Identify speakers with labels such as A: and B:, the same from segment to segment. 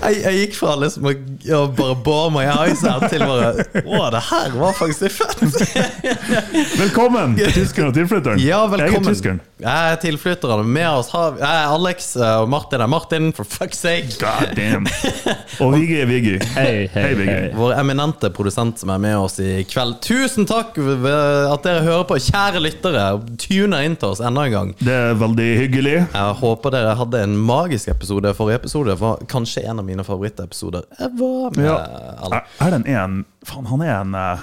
A: Jeg, jeg gikk fra liksom å bare bore my eyes her til bare Å, det her var faktisk litt fett!
B: Velkommen til tyskeren og tilflytteren.
A: Ja, velkommen.
B: Jeg er tyskeren.
A: Jeg er tilflytteren. Med oss har vi Alex, og Martin er Martin, for fuck's sake.
B: God damn. Og Viggy er Viggy.
C: Hei, hei,
B: Hei, Viggy.
A: Vår eminente produsent som er med oss i kveld. Tusen takk at dere hører på, kjære lyttere. og Tuner inn til oss enda en gang.
B: Det er veldig hyggelig.
A: Jeg håper dere hadde en magisk episode. Forrige episode For kanskje en av mine favorittepisoder ever. Med
B: Ja. Erlend er en Faen, han er en eh,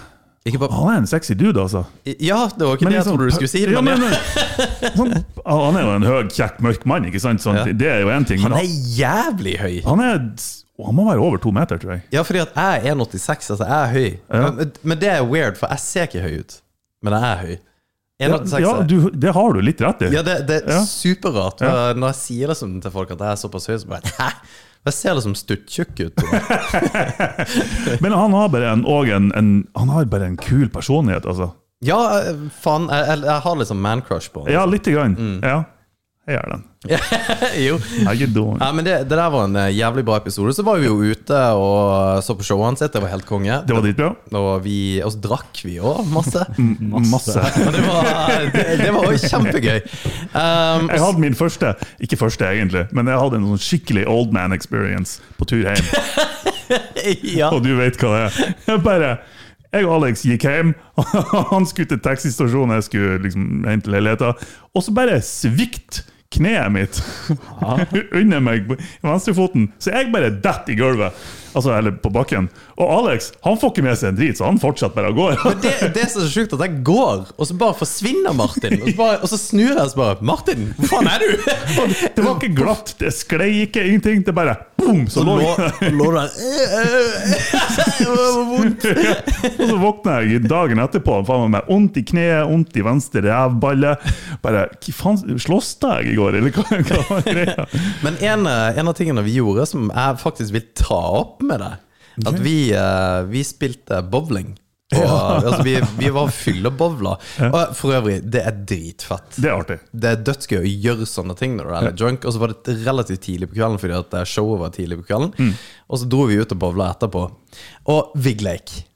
A: bare
B: Han er en sexy dude, altså.
A: Ja, det var ikke
B: Men
A: det jeg
B: liksom-
A: trodde du skulle si.
B: Ja,
A: Men,
B: men, sånn, han er jo en høy, kjekk, mørk mann, ikke sant? Sånn,
A: Ja.
B: Det er jo én ting.
A: Han er jævlig høy.
B: han er Han må være over to meter, tror jeg.
A: Ja, fordi at jeg er 1,86, altså jeg er høy.
B: Ja.
A: Men, men det er weird, for jeg ser ikke høy ut. Men jeg er høy. 1,86
B: Ja, du, det har du litt rett i.
A: Ja, det, det er superrart. Når jeg sier det til folk at jeg er såpass høy, så bare Hæ? Jeg ser liksom stuttjukk ut.
B: Men han har bare en, en, en, han har bare en kul personlighet, altså.
A: Ja, eh, faen. Jeg, jeg, jeg har liksom man-crush på
B: Ja, lite grann.
A: Mm.
B: Ja. Jeg gjør den.
A: jo.
B: How?
A: Ja, men det, det der var en eh, jævlig bra episode. Så var vi jo ute og så på showet hans. Det var helt konge.
B: Det var dritbra.
A: Og, vi, og så drakk vi òg masse.
B: Masse.
A: Og det var, det, det var kjempegøy. Um,
B: Jeg hadde min første, ikke første egentlig, men jeg hadde en sånn skikkelig old man experience på tur hjem.
A: ja.
B: Og du vet hva det er. Jeg bare jeg og Alex gikk hjem, han skulle til taxistasjonen, jeg skulle liksom hjem til leiligheten, og så bare svikt kneet mitt under meg på venstrefoten, så jeg bare detter i gulvet. Altså, eller på bakken. Og Alex han får ikke med seg en drit, så han fortsetter bare å gå.
A: Men det, det er så sjukt at jeg går, og så bare forsvinner Martin. Og så, bare, og så snur jeg og så bare Martin, hvor faen er du?
B: Det var ikke glatt, det sklei ikke, ingenting. Det bare boom, så
A: Så
B: lå
A: lå,
B: jeg
A: der Det var vondt.
B: Og så våkna jeg dagen etterpå faen meg vondt i kneet, vondt i venstre rævballe. Bare hva faen, Slåss jeg i går, eller hva, hva var greia?
A: Men en, eh, en av tingene vi gjorde som jeg faktisk vil ta opp med deg, at vi, eh, vi spilte bowling. Og, altså, vi, vi var fyllebowla. Og for øvrig, det er dritfett.
B: Det er artig.
A: Det er dødsgøy å gjøre sånne ting når du er litt drunk. Og så var det relativt tidlig på kvelden, fordi at eh, showet var tidlig på kvelden.
B: Mm.
A: Og så dro vi ut og bowla etterpå. Og Vigleik. Lake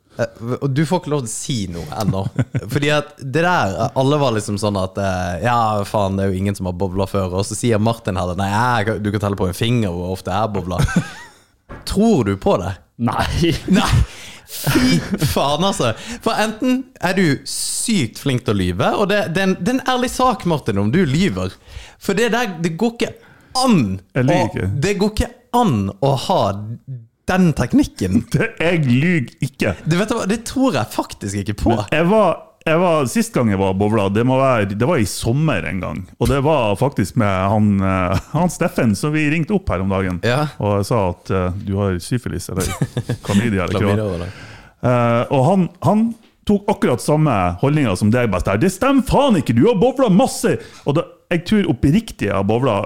A: Og du får ikke lov til å si noe ennå. Fordi at det der Alle var liksom sånn at eh, Ja, faen, det er jo ingen som har bobla før. Og så sier Martin her Nei, jeg, du kan telle på en finger hvor ofte jeg bobler. Tror du på det?
C: Nei!
A: Nei! Fy faen, altså. For enten er du sykt flink til å lyve, og det, det, er en, det er en ærlig sak, Martin, om du lyver. For det der, det går ikke an å- Det går ikke an å ha den teknikken.
B: Det, jeg lyver ikke.
A: Det, vet du, det tror jeg faktisk ikke på.
B: Jeg var, var, Sist gang jeg var bowla, det, være, det var i sommer en gang. Og det var faktisk med han, eh, han Steffen som vi ringte opp her om dagen.
A: Ja.
B: Og jeg sa at eh, du har syfilis eller klamydia. eller. Eh, og han, han tok akkurat samme holdninga som deg. Der, det stemmer faen ikke, du har bowla masse! Og da, jeg tror oppriktig jeg har bowla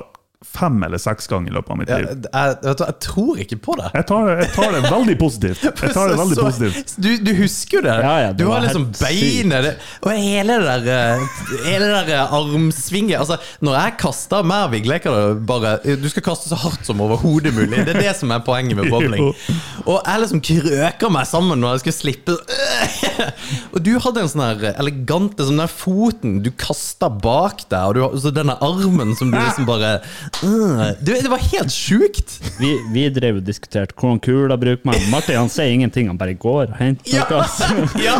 B: fem eller seks ganger i løpet av mitt
A: Ja,
B: liv.
A: jeg, vet jeg tror ikke på det.
B: Jeg tar, jeg tar det veldig positivt. Jeg tar det veldig
A: Så-
B: positivt.
A: Du, du husker jo det?
C: Ja, ja, det
A: du har liksom beinet Og hele det der eh, Hele det der armsvinget Altså, når jeg kaster mer leker det bare Du skal kaste så hardt som overhodet mulig. Det er det som er poenget med bowling. Og jeg liksom krøker meg sammen når jeg skal slippe Og du hadde en sånn her elegante Sånn der foten du kasta bak deg, og du så denne armen som du liksom bare du, Det var helt sjukt!
C: Vi, vi drev og diskuterte hvordan kula bruker man. Martin han sier ingenting, han bare går og henter
A: Ja.
C: noe.
A: Ja,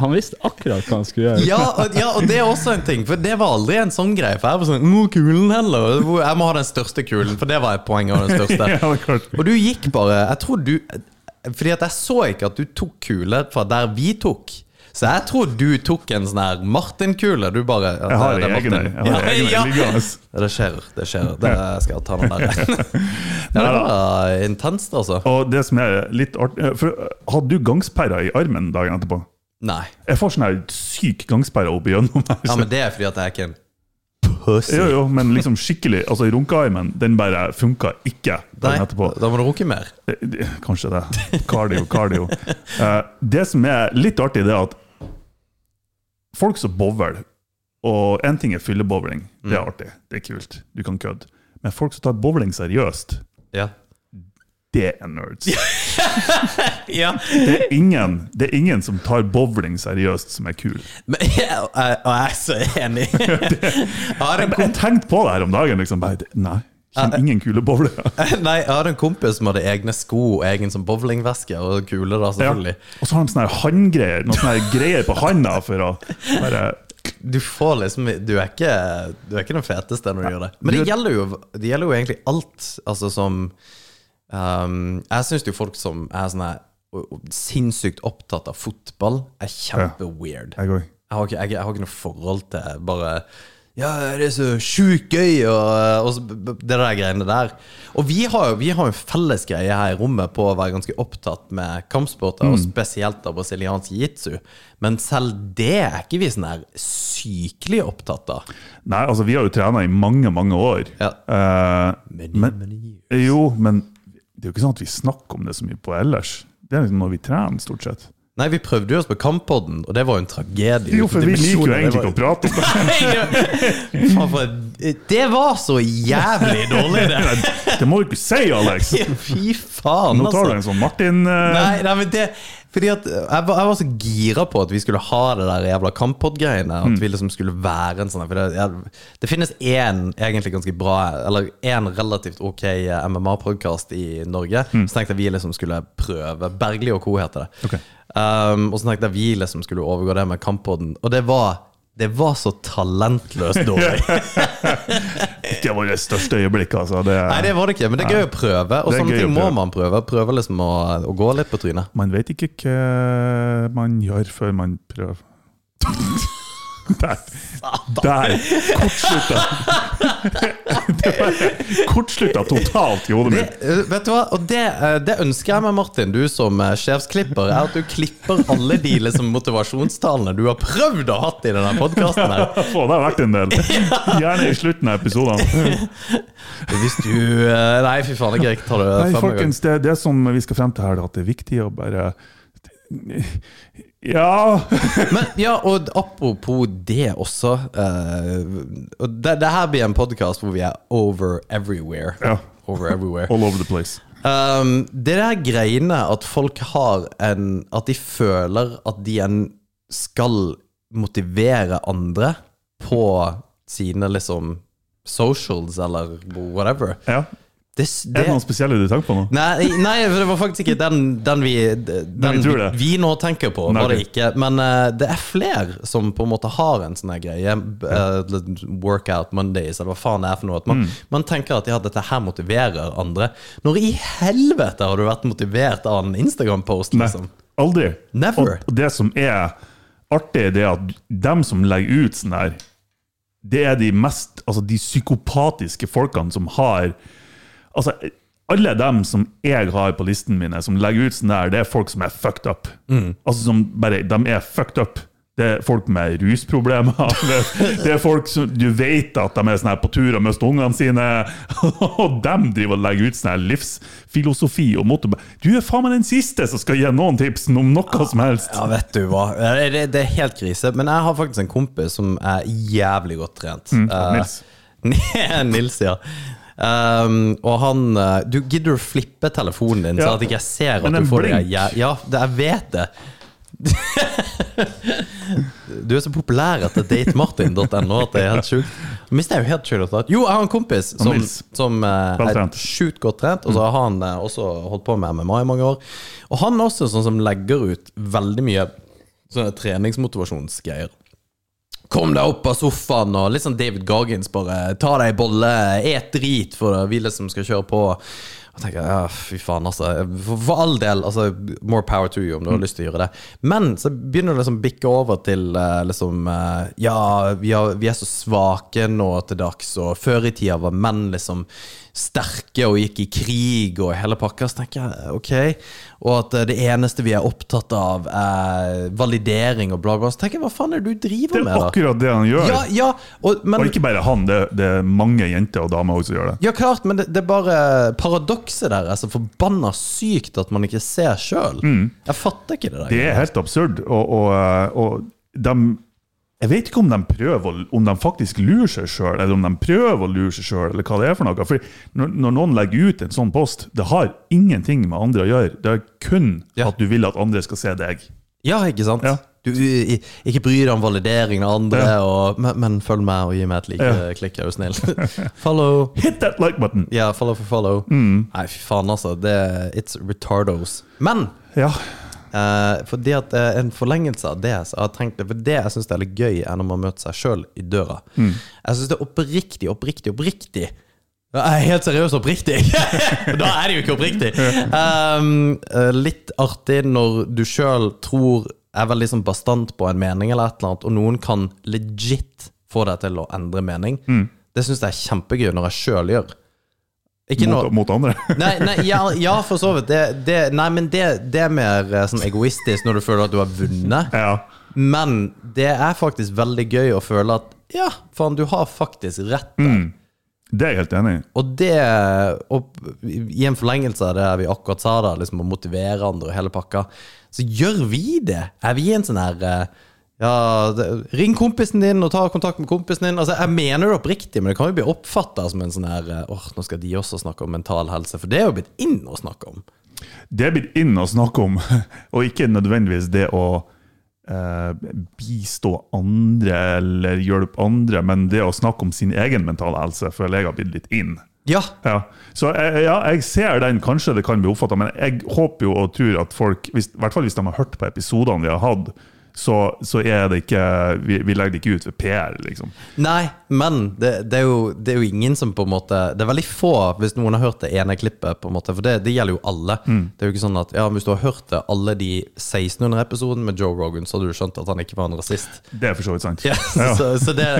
C: Han visste akkurat hva han skulle gjøre.
A: ja, og, ja, og det er også en ting, for det var aldri en sånn greie. For jeg var sånn kulen heller? Jeg må ha den største kulen, for det var et poeng av den største.
B: er.
A: Og du gikk bare Jeg tror du Fordi at jeg så ikke at du tok kule fra der vi tok. Så jeg tror du tok en sånn her Martin-kule. Du bare ja,
B: Jeg har
A: det-
B: egne jeg har egne
A: Ja, ja. Det skjer. Det skjer. Det skal jeg ta den der. Ja, det var intenst, altså.
B: Og det som er litt artig for Hadde du gangsperra i armen dagen etterpå?
A: Nei.
B: Jeg får sånn her syk gangsperre opp igjennom her.
A: Ja, men det er fordi at jeg er ikke en pussy.
B: Jo, jo, men liksom skikkelig Altså, runkearmen, den bare funka ikke
A: Nei,
B: etterpå.
A: da må du runke mer.
B: Det- det- Kanskje det. Cardio, cardio. Eh, det som er litt artig, det er at folk som bowler Og én ting er fyllebowling, det er artig, det er kult, du kan kødde. Men folk som tar bowling seriøst,
A: Ja.
B: det er nerds.
A: ja.
B: Det er ingen, det er ingen som tar bowling seriøst, som er kul.
A: Men, og jeg er så enig. Jeg har en
B: Jeg tenkte på det her om dagen. liksom Nei, kjenner ingen kule bowlere.
A: Nei, jeg hadde en kompis som hadde egne sko og egen sånn bowlingveske og kule, da,
B: Ja.
A: selvfølgelig.
B: Og så har de sånne handgreier Noen sånne greier på handa for å bare
A: Du får liksom Du er ikke, du er ikke den feteste når du gjør det. Men det gjelder jo, det gjelder jo egentlig alt. Altså som um, Jeg syns jo folk som er sånne, sinnssykt opptatt av fotball, er kjempe-weird.
B: Jeg går.
A: Jeg har ikke, jeg, jeg har ikke noe forhold til bare Ja, det er så sjukt gøy, og, og det der greiene der. Og vi har jo vi har en felles greie her i rommet på å være ganske opptatt med kampsporter, og spesielt av brasiliansk jiu-jitsu. Men selv det er ikke vi sånn der sykelig opptatt av.
B: Nei, altså, vi har jo trena i mange, mange år.
A: Ja.
B: Uh,
A: Many,
B: men,
A: many
B: jo, men det er jo ikke sånn at vi snakker om det så mye på ellers. Det er liksom når vi trener, stort sett.
A: Nei, vi prøvde jo oss på Kamppodden, og det var jo en tragedie.
B: Jo, for vi liker jo egentlig ikke å prate om det.
A: Det var så jævlig dårlig, det!
B: Det må du ikke si, Alex!
A: Fy faen, altså.
B: Nå tar du
A: altså.
B: en sånn Martin uh...
A: Nei, nei, men det Fordi at jeg var, jeg var så gira på at vi skulle ha det der jævla kamppod-greiene. At vi liksom skulle være en sånn For det, jeg, det finnes én egentlig ganske bra Eller én relativt ok MMA-podkast i Norge. Så tenkte jeg vi liksom skulle prøve. Bergli og co. heter det.
B: Okay.
A: Um, og så tenkte jeg vi liksom skulle overgå det med Kamppodden. Og det var det var så talentløst dårlig.
B: det var det største øyeblikk, altså. Det,
A: Nei, det var det ikke, men det er gøy å prøve. Og sånne ting må man prøve. Prøve liksom å, å gå litt på trynet.
B: Man vet ikke hva man gjør før man prøver. Der. Der! Kortslutta. Det var kortslutta totalt i hodet mitt.
A: Det, vet du hva? Og det, eh, det ønsker jeg meg, Martin, du som eh, sjefsklipper, er at du klipper alle de liksom, motivasjonstalene du har prøvd å ha i denne podkasten Ja,
B: Få, det har vært en del. Gjerne i slutten av episodene.
A: Hvis du eh, Nei, fy faen, ikke greit. Ta det
B: Nei,
A: fem ganger.
B: folkens, det, det som vi skal frem til her, er at det er viktig å bare Ja
A: Men ja, og apropos det også Uh, det, det her blir en podkast hvor vi er over everywhere.
B: Ja.
A: Over everywhere.
B: All over the place.
A: Um, det der greiene at folk har en At de føler at de en skal motivere andre på sine liksom socials eller whatever.
B: Ja.
A: Det,
B: Er
A: det,
B: det noen spesielle du tenker på nå?
A: Nei, nei, for det var faktisk ikke den, den, vi, den
B: vi
A: vi, nå tenker på.
B: Nei,
A: var det Men uh, det er flere som på en måte har en sånn greie. Uh, workout Mondays, eller hva faen det er for noe. At man,
B: Mm.
A: man tenker at ja, dette her motiverer andre. Når i helvete har du vært motivert av en Instagram-post,
B: Nei,
A: liksom?
B: aldri.
A: Never.
B: Og det som er artig, det er at dem som legger ut sånn her, det er de mest Altså de psykopatiske folkene som har Altså, alle dem som jeg har på listen mine, som legger ut sånn der, det er folk som er fucked up. Altså som bare De er fucked up. Det er folk med rusproblemer. Det, er folk som du vet at de er sånn her på tur og mister ungene sine. Og dem driver og legger ut sånn her livsfilosofi og motto. Du er faen meg den siste som skal gi noen tips om noe som helst.
A: Ja, vet du hva. Eh, Det, det er helt krise. Men jeg har faktisk en kompis som er jævlig godt trent. Mm,
B: Nils.
A: Nils, ja. Um, og han eh, Du gidder å flippe telefonen din,
B: Ja.
A: så at ikke jeg ser at du
B: får
A: får det ja, ja, det, jeg vet det. du er så populær etter datemartin.no at det er helt sjukt. Mister jeg jo helt skylda Jo, jeg har en kompis som, som eh, er sjukt godt trent, og så har han eh, også holdt på med MMA i mange år. Og han er også sånn som legger ut veldig mye sånne treningsmotivasjonsgreier. Kom deg opp av sofaen, og litt sånn David Gargins, bare ta deg en bolle, et drit for vi liksom skal kjøre på. Og tenker ja, fy faen, altså. For, for all del, altså, more power to you om du har lyst til å gjøre det. Men så begynner det liksom bikke over til eh, liksom eh, Ja, vi, har, vi er så svake nå til dags, og før i tida var menn liksom sterke og gikk i krig og hele pakka. Så tenker jeg ok. Og at eh, det eneste vi er opptatt av, er validering og bla, bla. Så tenker jeg, hva faen er det du driver med?
B: Det er
A: med,
B: akkurat det han gjør.
A: Ja, ja, og, men,
B: Og ikke bare han, det, det er mange jenter og damer også som gjør det.
A: ja, klart, men det, det er bare paradokset der er så forbanna sykt at man ikke ser sjøl. Jeg fatter ikke det der.
B: Mm. Det er helt absurd. Og, og, eh, og de Jeg vet ikke om de prøver Om de faktisk lurer seg sjøl, eller om de prøver å lure seg sjøl, eller hva det er for noe. For når, når noen legger ut en sånn post, det har ingenting med andre å gjøre. Det er kun
A: Ja.
B: at du vil at andre skal se deg.
A: Ja, ikke sant?
B: Ja.
A: Du, ikke bry deg om validering av andre,
B: Ja.
A: og, men, men følg med og gi meg et like-klikk, er du snill. follow.
B: Hit that like button!
A: Ja, follow for follow.
B: Mm.
A: Nei, fy faen, altså. Det, it's retardos. Men
B: Ja.
A: Eh, fordi at det er en forlengelse av det så jeg har tenkt det, For det jeg syns er litt gøy, er når man møter seg sjøl i døra.
B: Mm.
A: Jeg syns det er oppriktig, oppriktig, oppriktig Jeg er helt seriøst oppriktig! da er det jo ikke oppriktig. Um, litt artig når du sjøl tror er veldig sånn bastant på en mening, eller et eller annet, og noen kan legit få deg til å endre mening.
B: Mm.
A: Det syns jeg er kjempegøy når jeg sjøl gjør. Ikke
B: Mot, mot andre.
A: Nei, nei ja, ja, for så vidt. Det, det, nei, men det, det er mer eh, sånn egoistisk når du føler at du har vunnet.
B: Ja.
A: Men det er faktisk veldig gøy å føle at ja, faen, du har faktisk rett der.
B: Mm. Det er jeg helt enig i.
A: Og det og I en forlengelse av det vi akkurat sa, da, liksom å motivere andre og hele pakka, så gjør vi det. Er vi en sånn her eh, ja, det, Ring kompisen din og ta kontakt med kompisen din. Altså, Jeg mener det oppriktig, men det kan jo bli oppfatta som en sånn her åh, Åh, nå skal de også snakke om mental helse, for det er jo blitt inn å snakke om.
B: Det er blitt inn å snakke om, og ikke nødvendigvis det å eh, bistå andre eller hjelpe andre, men det å snakke om sin egen mentale helse, føler jeg har blitt litt inn.
A: Ja,
B: Ja, så jeg, ja, jeg ser den, kanskje det kan bli oppfatta, men jeg håper jo og tror at folk, hvis, i hvert fall hvis de har hørt på episodene vi har hatt, så, så er det ikke vi, vi legger det ikke ut ved PR, liksom.
A: Nei, men det, det, er jo, det er jo ingen som på en måte Det er veldig få, hvis noen har hørt det ene klippet, på en måte, for det, det gjelder jo alle.
B: Mm.
A: Det er jo ikke sånn at ja, Hvis du har hørt det alle de 1600 episoden med Joe Rogan, så hadde du skjønt at han ikke var en rasist.
B: Det er for så vidt sant.
A: Ja, Så, så det,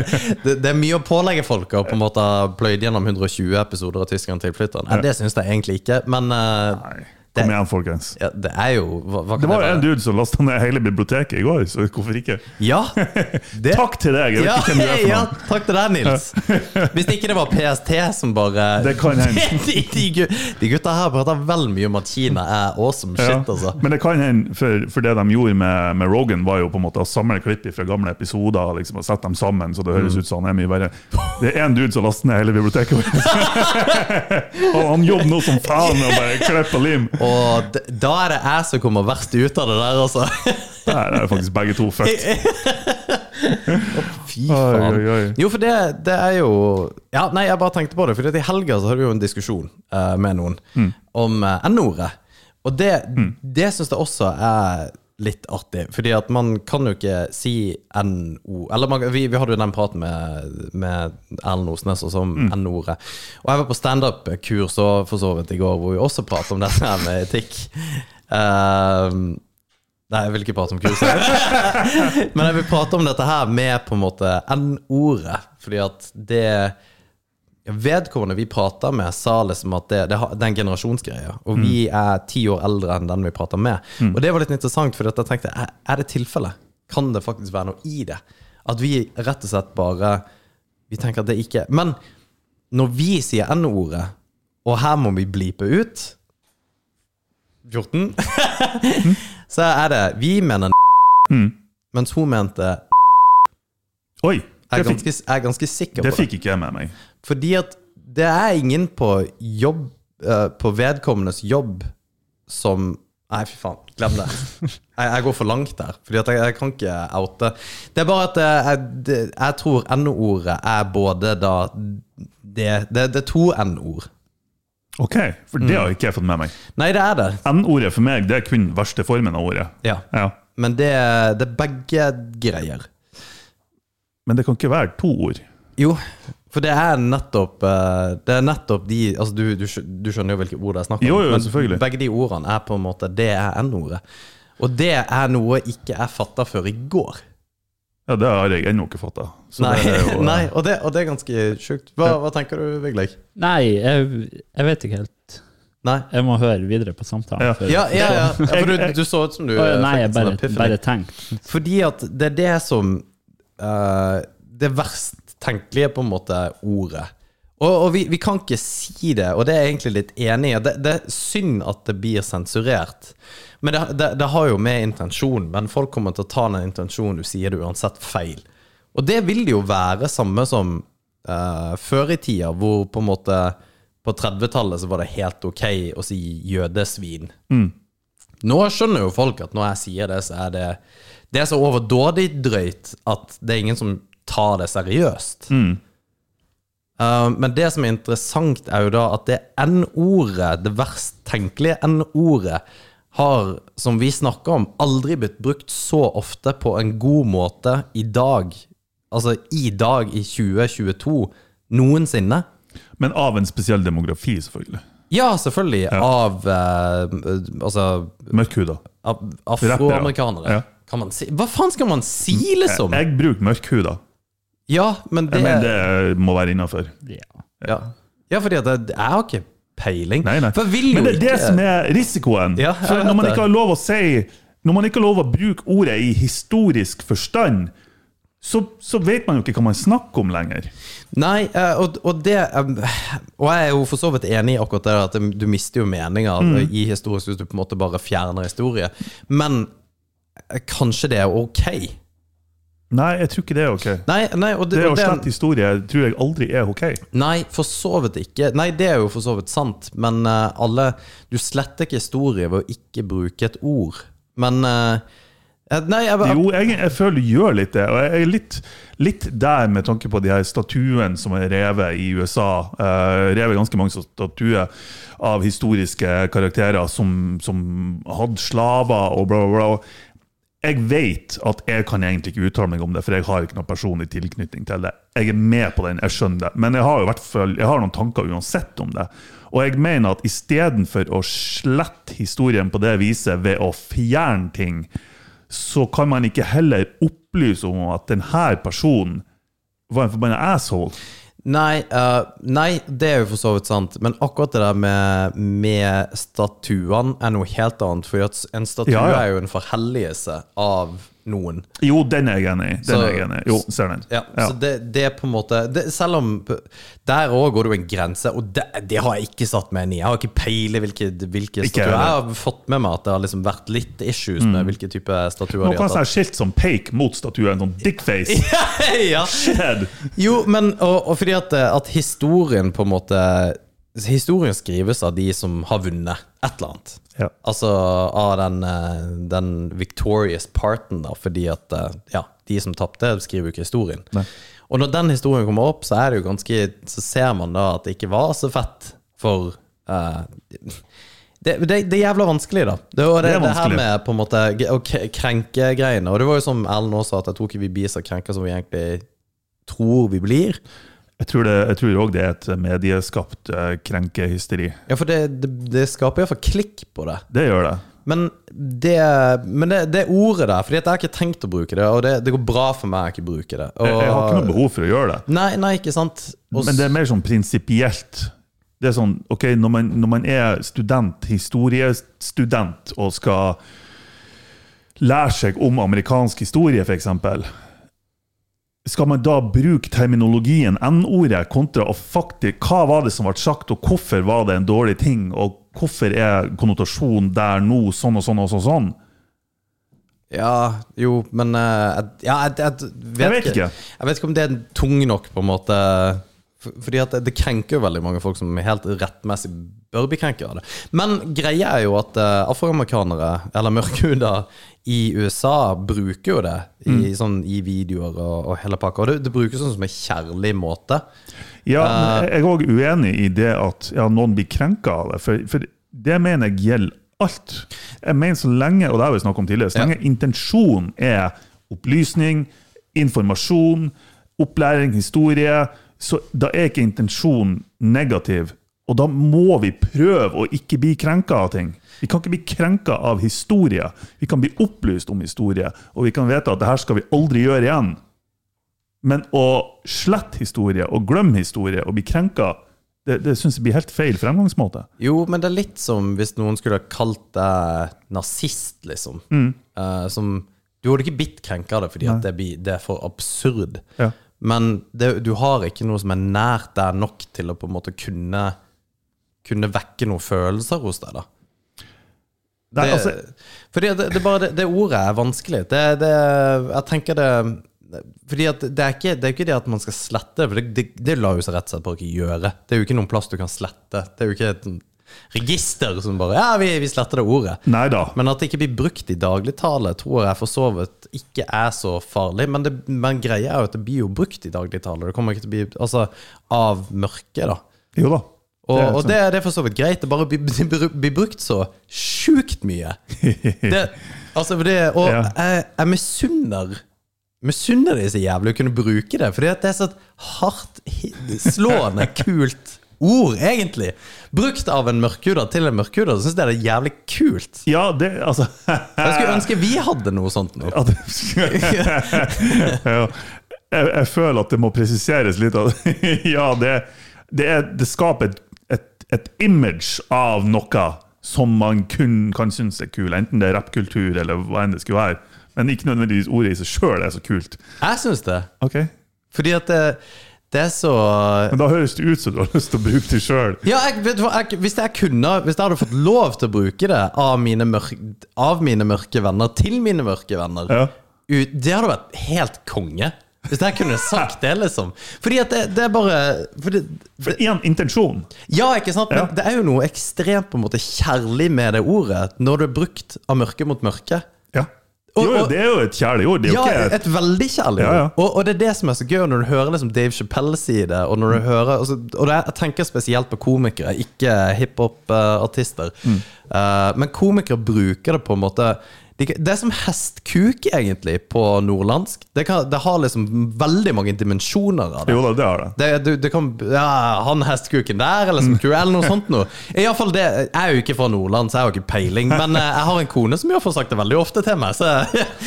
A: det, det er mye å pålegge folk å på en måte pløyd gjennom 120 episoder av Tyskeren tilflytteren. Ja. det syns jeg egentlig ikke, men uh,
B: Nei,
A: Det-
B: kom igjen, folkens.
A: ja, det er jo hva, hva kan
B: Det var jo en dude som lasta ned hele biblioteket i går, så hvorfor ikke?
A: Ja, det,
B: Takk til deg! Jeg vet
A: Ja,
B: ikke hvem du er for
A: ja, takk til deg, Nils. Hvis ikke det var PST som bare
B: Det kan hende.
A: de, de, de gutta her prater vel mye om at Kina er awesome shit, altså.
B: Men det kan hende, for, for det de gjorde med, med Rogan, var jo på en måte å samle klipp fra gamle episoder liksom, og sette dem sammen, så det høres
A: Mm.
B: ut som han er mye verre. Det er en dude som laster ned hele biblioteket vårt. han jobber nå som faen med å bare klippe lim.
A: Og da er det jeg som kommer verst ut av det der, altså.
B: Der er faktisk begge to fucked.
A: Fy faen.
B: oi, oi.
A: Jo, for det, det er jo Ja, nei, jeg bare tenkte på det. For i helga så hadde vi jo en diskusjon uh, med noen
B: Mm.
A: om uh, N-ordet. Og det, det syns jeg også er litt artig. Fordi at man kan jo ikke si NO Eller man, vi, vi hadde jo den praten med, med Erlend Osnes også om
B: Mm.
A: N-ordet. Og jeg var på standup-kurs for så vidt i går, hvor vi også pratet om dette her med etikk. Ehm, Nei, jeg vil ikke prate om kurset. Men jeg vil prate om dette her med på en måte N-ordet. Fordi at det Vedkommende vi prata med, sa liksom at det, det, det er en generasjonsgreie. Og vi er ti år eldre enn den vi prater med. Og det var litt interessant, for jeg tenkte er, er det tilfellet? kan det faktisk være noe i det. At vi rett og slett bare Vi tenker at det ikke Men når vi sier N-ordet, og her må vi blipe ut 14, så er det Vi mener mens hun mente
B: Oi!
A: er ganske, jeg er ganske sikker
B: det
A: på det.
B: fikk ikke jeg med meg.
A: Fordi at det er ingen på jobb eh, På vedkommendes jobb som Nei, fy faen. Glem det. Jeg, jeg går for langt der. Fordi at jeg, jeg kan ikke oute. Det er bare at eh, jeg, jeg tror N-ordet er både da Det, det, det er to N-ord.
B: Ok, for
A: Mm.
B: det har ikke jeg fått med meg.
A: Nei, det er det.
B: N-ordet for meg det er kun verste formen av ordet.
A: Ja.
B: Ja.
A: Men det, det er begge greier.
B: Men det kan ikke være to ord.
A: Jo, for det er nettopp eh, Det er nettopp de Altså, du, du, du skjønner jo hvilke ord det er snakk om.
B: Jo, jo,
A: men
B: selvfølgelig.
A: begge de ordene er på en måte Det er N-ordet. Og det er noe ikke jeg fatta før i går.
B: Ja, Det har jeg ennå ikke fatta.
A: Nei,
B: jo,
A: nei og, det, og det er ganske sjukt. Hva, hva tenker du, Vigleik?
C: Nei, jeg, jeg vet ikke helt.
A: Nei?
C: Jeg må høre videre på samtalen.
B: Ja.
A: Ja, ja, ja. ja for du, du så ut som du eh,
C: Nei, jeg
A: sånn
C: bare, bare tenkt.
A: Fordi at det er det som uh, Det verst tenkelige, på en måte, ordet. Og, og vi, vi kan ikke si det, og det er jeg egentlig litt enig i. Det, det er synd at det blir sensurert. Men det, det, det har jo med intensjon, men folk kommer til å ta den intensjonen du sier det uansett feil. Og det vil jo være samme som uh, før i tida, hvor på en måte på 30-tallet så var det helt ok å si jødesvin. Nå skjønner jo folk at når jeg sier det, så er det Det er så overdådig drøyt at det er ingen som tar det seriøst. Uh, men det som er interessant, er jo da at det N-ordet, det verst tenkelige N-ordet, har, som vi snakker om, aldri blitt brukt så ofte på en god måte i dag. Altså i dag, i 2022, noensinne.
B: Men av en spesiell demografi, selvfølgelig.
A: Ja, selvfølgelig. Av eh, Altså
B: Mørkhuda.
A: afroamerikanere.
B: Ja.
A: Kan man si Hva faen skal man si, liksom?
B: Jeg bruker mørkhuda.
A: Ja, men det,
B: Jeg mener det må være innafor.
C: Ja.
A: ja. ja, fordi at det- jeg har ikke peiling.
B: Nei, nei.
A: For vil jo
B: Men det er det
A: ikke
B: som er risikoen.
A: Ja,
B: For når man ikke har lov å si Når man ikke har lov å bruke ordet i historisk forstand, så, så vet man jo ikke hva man snakker om lenger.
A: Nei, eh, og, og det eh, Og jeg er jo for så vidt enig i akkurat det at du mister jo meninga
B: Mm.
A: i historisk hvis du på en måte bare fjerner historie. Men eh, kanskje det er ok?
B: Nei, jeg tror ikke det er ok.
A: Nei, nei, og det,
B: Det å
A: det,
B: slette historie tror jeg aldri er ok.
A: nei, for så vidt ikke. Nei, det er jo for så vidt sant, men uh, alle Du sletter ikke historie ved å ikke bruke et ord. Men uh, Nei, jeg,
B: Jo, jeg, jeg føler du gjør litt det. Og jeg er litt, litt der med tanke på de her statuene som er revet i USA. Uh, revet ganske mange statuer av historiske karakterer som, som hadde slaver og bla, bla, bla. Jeg vet at jeg kan egentlig ikke uttale meg om det, for jeg har ikke noen personlig tilknytning til det. Jeg er med på den, jeg skjønner det, men jeg har jo hvert fall jeg har noen tanker uansett om det. Og jeg mener at istedenfor å slette historien på det viset ved å fjerne ting, så kan man ikke heller opplyse om at denne personen var en forbanna asshole.
A: Nei, uh, nei, det er jo for så vidt sant. Men akkurat det der med, med statuene er noe helt annet. For en statue
B: Ja, ja.
A: er jo en forhelligelse av noen.
B: Jo, den er jeg enig i. Den
A: Så-
B: er jeg enig i. Jo, ser den.
A: Ja, Så det, det er på en måte det, Selv om Der òg går det jo en grense, og det, det har jeg ikke satt meg inn i. Jeg har ikke peiling hvilke, hvilke statuer. Jeg har fått med meg at det har liksom vært litt issues med hvilke type statuer
B: Nå,
A: de har
B: kan
A: tatt.
B: skilt som peik mot statuen, sånn dickface.
A: ja.
B: Shit.
A: Jo, men og, og fordi at, eh, at historien på en måte Historien skrives av de som har vunnet et eller annet.
B: Ja.
A: Altså av den, eh, den victorious parten, da, fordi at eh, ja, de som tapte, skriver jo ikke historien.
B: Nei.
A: Og når den historien kommer opp, så er det jo ganske Så ser man da at det ikke var så fett for uh, det, det, det er jævla vanskelig, da. Det, og det,
B: Det er
A: det her med på en måte å krenke greiene. Og det var jo som Ellen også sa, at jeg tror ikke vi blir så krenka som vi egentlig tror vi blir.
B: Jeg tror, det, jeg tror også det er et medieskapt eh, krenkehysteri.
A: Ja, for det, det, det skaper iallfall klikk på det.
B: Det gjør det.
A: Men det, men det, det ordet der Fordi jeg har ikke tenkt å bruke det, og det, det går bra for meg å ikke bruke det. Og,
B: Jeg, jeg har ikke noe behov for å gjøre det.
A: Nei, nei, ikke sant? Også,
B: Men det er mer sånn prinsipielt. Det er sånn, ok, når man, når man er student, historiestudent, og skal lære seg om amerikansk historie, f.eks., skal man da bruke terminologien N-ordet kontra å faktisk Hva var det som ble sagt, og hvorfor var det en dårlig ting, og hvorfor er konnotasjonen der nå sånn og sånn og sånn? sånn?
A: Ja, jo, men uh, Ja, jeg, jeg, vet
B: Jeg vet ikke.
A: Jeg vet ikke om det er tung nok, på en måte. For- Fordi at det, krenker jo veldig mange folk som helt rettmessig bør bli krenket av det. Men greia er jo at eh, afroamerikanere, eller mørkhuder, i USA bruker jo det i,
B: Mm.
A: sånn, i videoer og, og hele pakka. Og det, det brukes sånn som en kjærlig måte.
B: Ja, men jeg er òg uenig i det at ja, noen blir krenka av det. For, for det mener jeg gjelder alt. Jeg mener så lenge, og det har vi snakket om tidligere, så
A: Ja.
B: lenge intensjonen er opplysning, informasjon, opplæring, historie, så da er ikke intensjonen negativ. Og da må vi prøve å ikke bli krenka av ting. Vi kan ikke bli krenka av historie. Vi kan bli opplyst om historie, og vi kan vite at det her skal vi aldri gjøre igjen. Men å slette historie og glemme historie og bli krenka, det, det syns jeg blir helt feil fremgangsmåte.
A: Jo, men det er litt som hvis noen skulle ha kalt deg nazist, liksom.
B: Mm.
A: Uh, som Du hadde ikke blitt krenka av det fordi det, blir, det er for absurd.
B: Ja.
A: Men det, du har ikke noe som er nært deg nok til å på en måte kunne Kunne vekke noen følelser hos deg, da.
B: Det,
A: Det,
B: altså,
A: fordi det, det, bare, det, det ordet er vanskelig. Det, det, jeg tenker det Fordi at det er ikke det er ikke det at man skal slette, for det, det, det lar jo seg rett og slett bare ikke gjøre. Det er jo ikke noen plass du kan slette. Det er jo ikke register som bare Ja, vi, vi sletter det ordet.
B: Neida.
A: Men at det ikke blir brukt i dagligtale, tror jeg for så vidt ikke er så farlig. Men, det, men greia er jo at det blir jo brukt i dagligtale. Det kommer ikke til å bli Altså, av mørket, da.
B: Jo da.
A: Og,
B: Det
A: og det, det er for så vidt greit. Det bare blir, blir- blir brukt så sjukt mye. Det, altså, det, og
B: Ja.
A: jeg, jeg misunner Misunner de så jævlig å kunne bruke det. Fordi at det er så hardt, slående, kult ord, egentlig. Brukt av en mørkhuda til en mørkhuda. Syns jeg det er jævlig kult.
B: Ja, det Altså
A: Jeg skulle ønske vi hadde noe sånt nå.
B: ja, jeg, jeg føler at det må presiseres litt. Ja, det, det, er, det skaper et, et, et image av noe som man kun kan synes er kul, enten det er rappkultur eller hva enn det skulle være. Men ikke nødvendigvis ordet i seg sjøl er så kult.
A: Jeg syns det.
B: Okay.
A: Fordi at det, det er så
B: Men da høres det ut som du har lyst til å bruke det sjøl.
A: Ja, jeg, du jeg, hvis jeg kunne Hvis jeg hadde fått lov til å bruke det av mine, mørke, av mine mørke venner til mine mørke venner
B: Ja.
A: ut, Det hadde vært helt konge. Hvis jeg kunne sagt det, liksom. Fordi at det, det er bare
B: For én intensjon.
A: Ja, ikke sant? Men
B: Ja.
A: det er jo noe ekstremt på en måte kjærlig med det ordet, når det er brukt av mørke mot mørke.
B: Ja.
A: Og-
B: Jo, det er jo et kjærlig ord.
A: Ja,
B: et,
A: et veldig kjærlig ord.
B: ja.
A: Og, og det er det som er så gøy når du hører liksom Dave Chappelle si det, og når du
B: Mm.
A: hører altså, Og det jeg tenker spesielt på komikere, ikke hiphop-artister.
B: Mm.
A: Uh, men komikere bruker det på en måte de, Det er som hestkuk, egentlig, på nordlandsk. Det, kan, det har liksom veldig mange dimensjoner av det.
B: jo da, det har det.
A: Det, du, det kan, ja, han hestkuken der, eller som eller noe sånt noe. Iallfall det, Jeg er jo ikke fra Nordland, så jeg har ikke peiling. Men eh, jeg har en kone som i hvert fall sagt det veldig ofte til meg. Så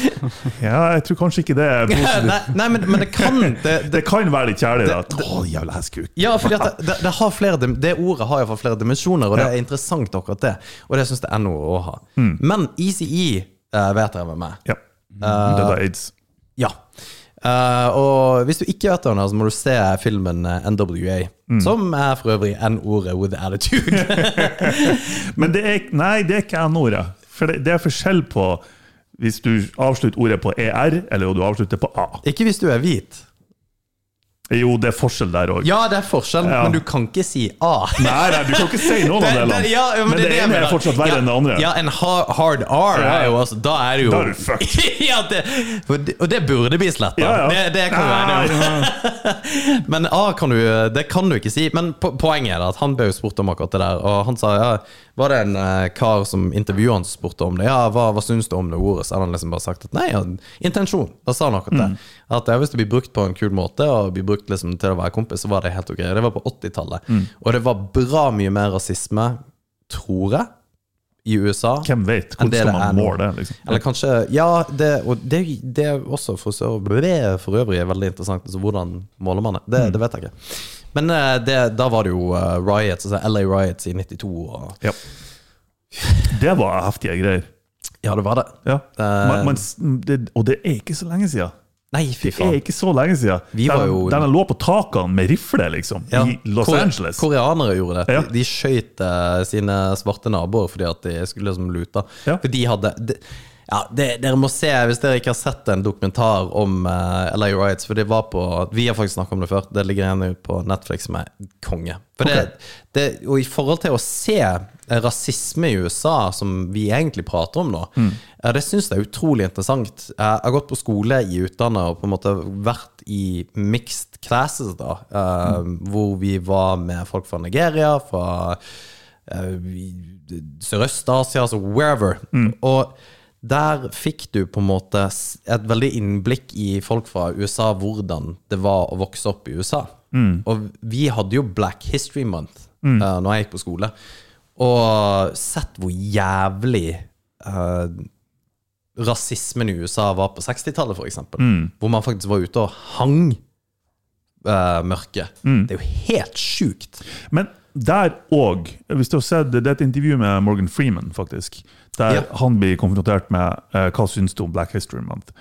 B: Ja, jeg tror kanskje ikke det er positivt.
A: nei, nei men, men det kan det, det,
B: Det kan være litt kjærlig, da. Å, jævla hestkuk.
A: Ja, fordi at det, det, det, har flere, det ordet har iallfall flere dimensjoner, og det er interessant, akkurat det. Og det syns jeg er noe å ha.
B: Mm.
A: Men ECE uh, vet dere hvem er.
B: Ja. det er aids.
A: Ja. Uh, og hvis du ikke vet det, så må du se filmen eh, NWA,
B: Mm.
A: som er for øvrig N-ordet with attitude.
B: Men det er, nei, det er ikke N-ordet. For det, det er forskjell på hvis du avslutter ordet på ER, eller om du avslutter på A.
A: ikke hvis du er hvit.
B: Jo, det er forskjell der òg.
A: Ja, det er forskjell,
B: Ja.
A: men du kan ikke si A.
B: Nei, nei, du kan ikke si noen av delene.
A: ja, men,
B: men, det,
A: det
B: ene er fortsatt verre
A: ja,
B: enn det andre.
A: Ja, en hard, hard R
B: Ja.
A: er jo altså Da er du jo
B: Da er du fucked.
A: ja, det, og det burde bli sletta. Det, det kan være. Men A kan du, det kan du ikke si. Men po poenget er at han ble jo spurt om akkurat det der, og han sa ja, var det en uh, kar som intervjuet han som spurte om det? Ja, hva, hva syns du om det ordet? Så hadde han liksom bare sagt at nei, ja, intensjon. Da sa han akkurat det.
B: Mm.
A: At ja, hvis det blir brukt på en kul måte, og blir brukt liksom til å være kompis, så var det helt ok. Det var på 80-tallet.
B: Mm.
A: Og det var bra mye mer rasisme, tror jeg, i USA.
B: Hvem vet? Hvordan skal man måle det? Liksom?
A: Eller kanskje Ja, det, og det, det er også for, så, for øvrig er veldig interessant. Altså, hvordan måler man det? Det,
B: Mm.
A: det vet jeg ikke. Men eh, det, da var det jo eh, riots, altså LA riots i 92. Og,
B: Ja. Det var heftige greier.
A: Ja, det var det.
B: Ja.
A: Eh.
B: Man, man, det, og det er ikke så lenge siden.
A: Nei, fy faen.
B: Det er ikke så lenge siden.
A: Vi var jo-
B: der de lå på takene med rifle, liksom,
A: Ja.
B: i Los
A: Kore-
B: Angeles.
A: Koreanere gjorde det.
B: Ja.
A: De, skjøt eh, sine svarte naboer fordi at de skulle liksom lute.
B: Ja.
A: For de hadde de, ja, det, Dere må se, hvis dere ikke har sett en dokumentar om uh, LA Riots For det var på Vi har faktisk snakket om det før. Det ligger ut på Netflix som er konge. For det, det, og i forhold til å se eh, rasisme i USA, som vi egentlig prater om nå, eh, det syns jeg er utrolig interessant. Jeg har gått på skole i utlandet og på en måte vært i mixed classes, da. mm. Hvor vi var med folk fra Nigeria, fra eh, Sørøst-Asia, altså wherever. Og der fikk du på en måte et veldig innblikk i folk fra USA, hvordan det var å vokse opp i USA. Og vi hadde jo Black History Month mm. når jeg gikk på skole, og sett hvor jævlig uh, rasismen i USA var på 60-tallet, f.eks. Mm. Hvor man faktisk var ute og hang uh, mørket. Det er jo helt sjukt.
B: Men der òg, hvis du har sett det er et intervju med Morgan Freeman, faktisk, der
A: Ja.
B: han blir konfrontert med eh, hva syns du om Black History Month.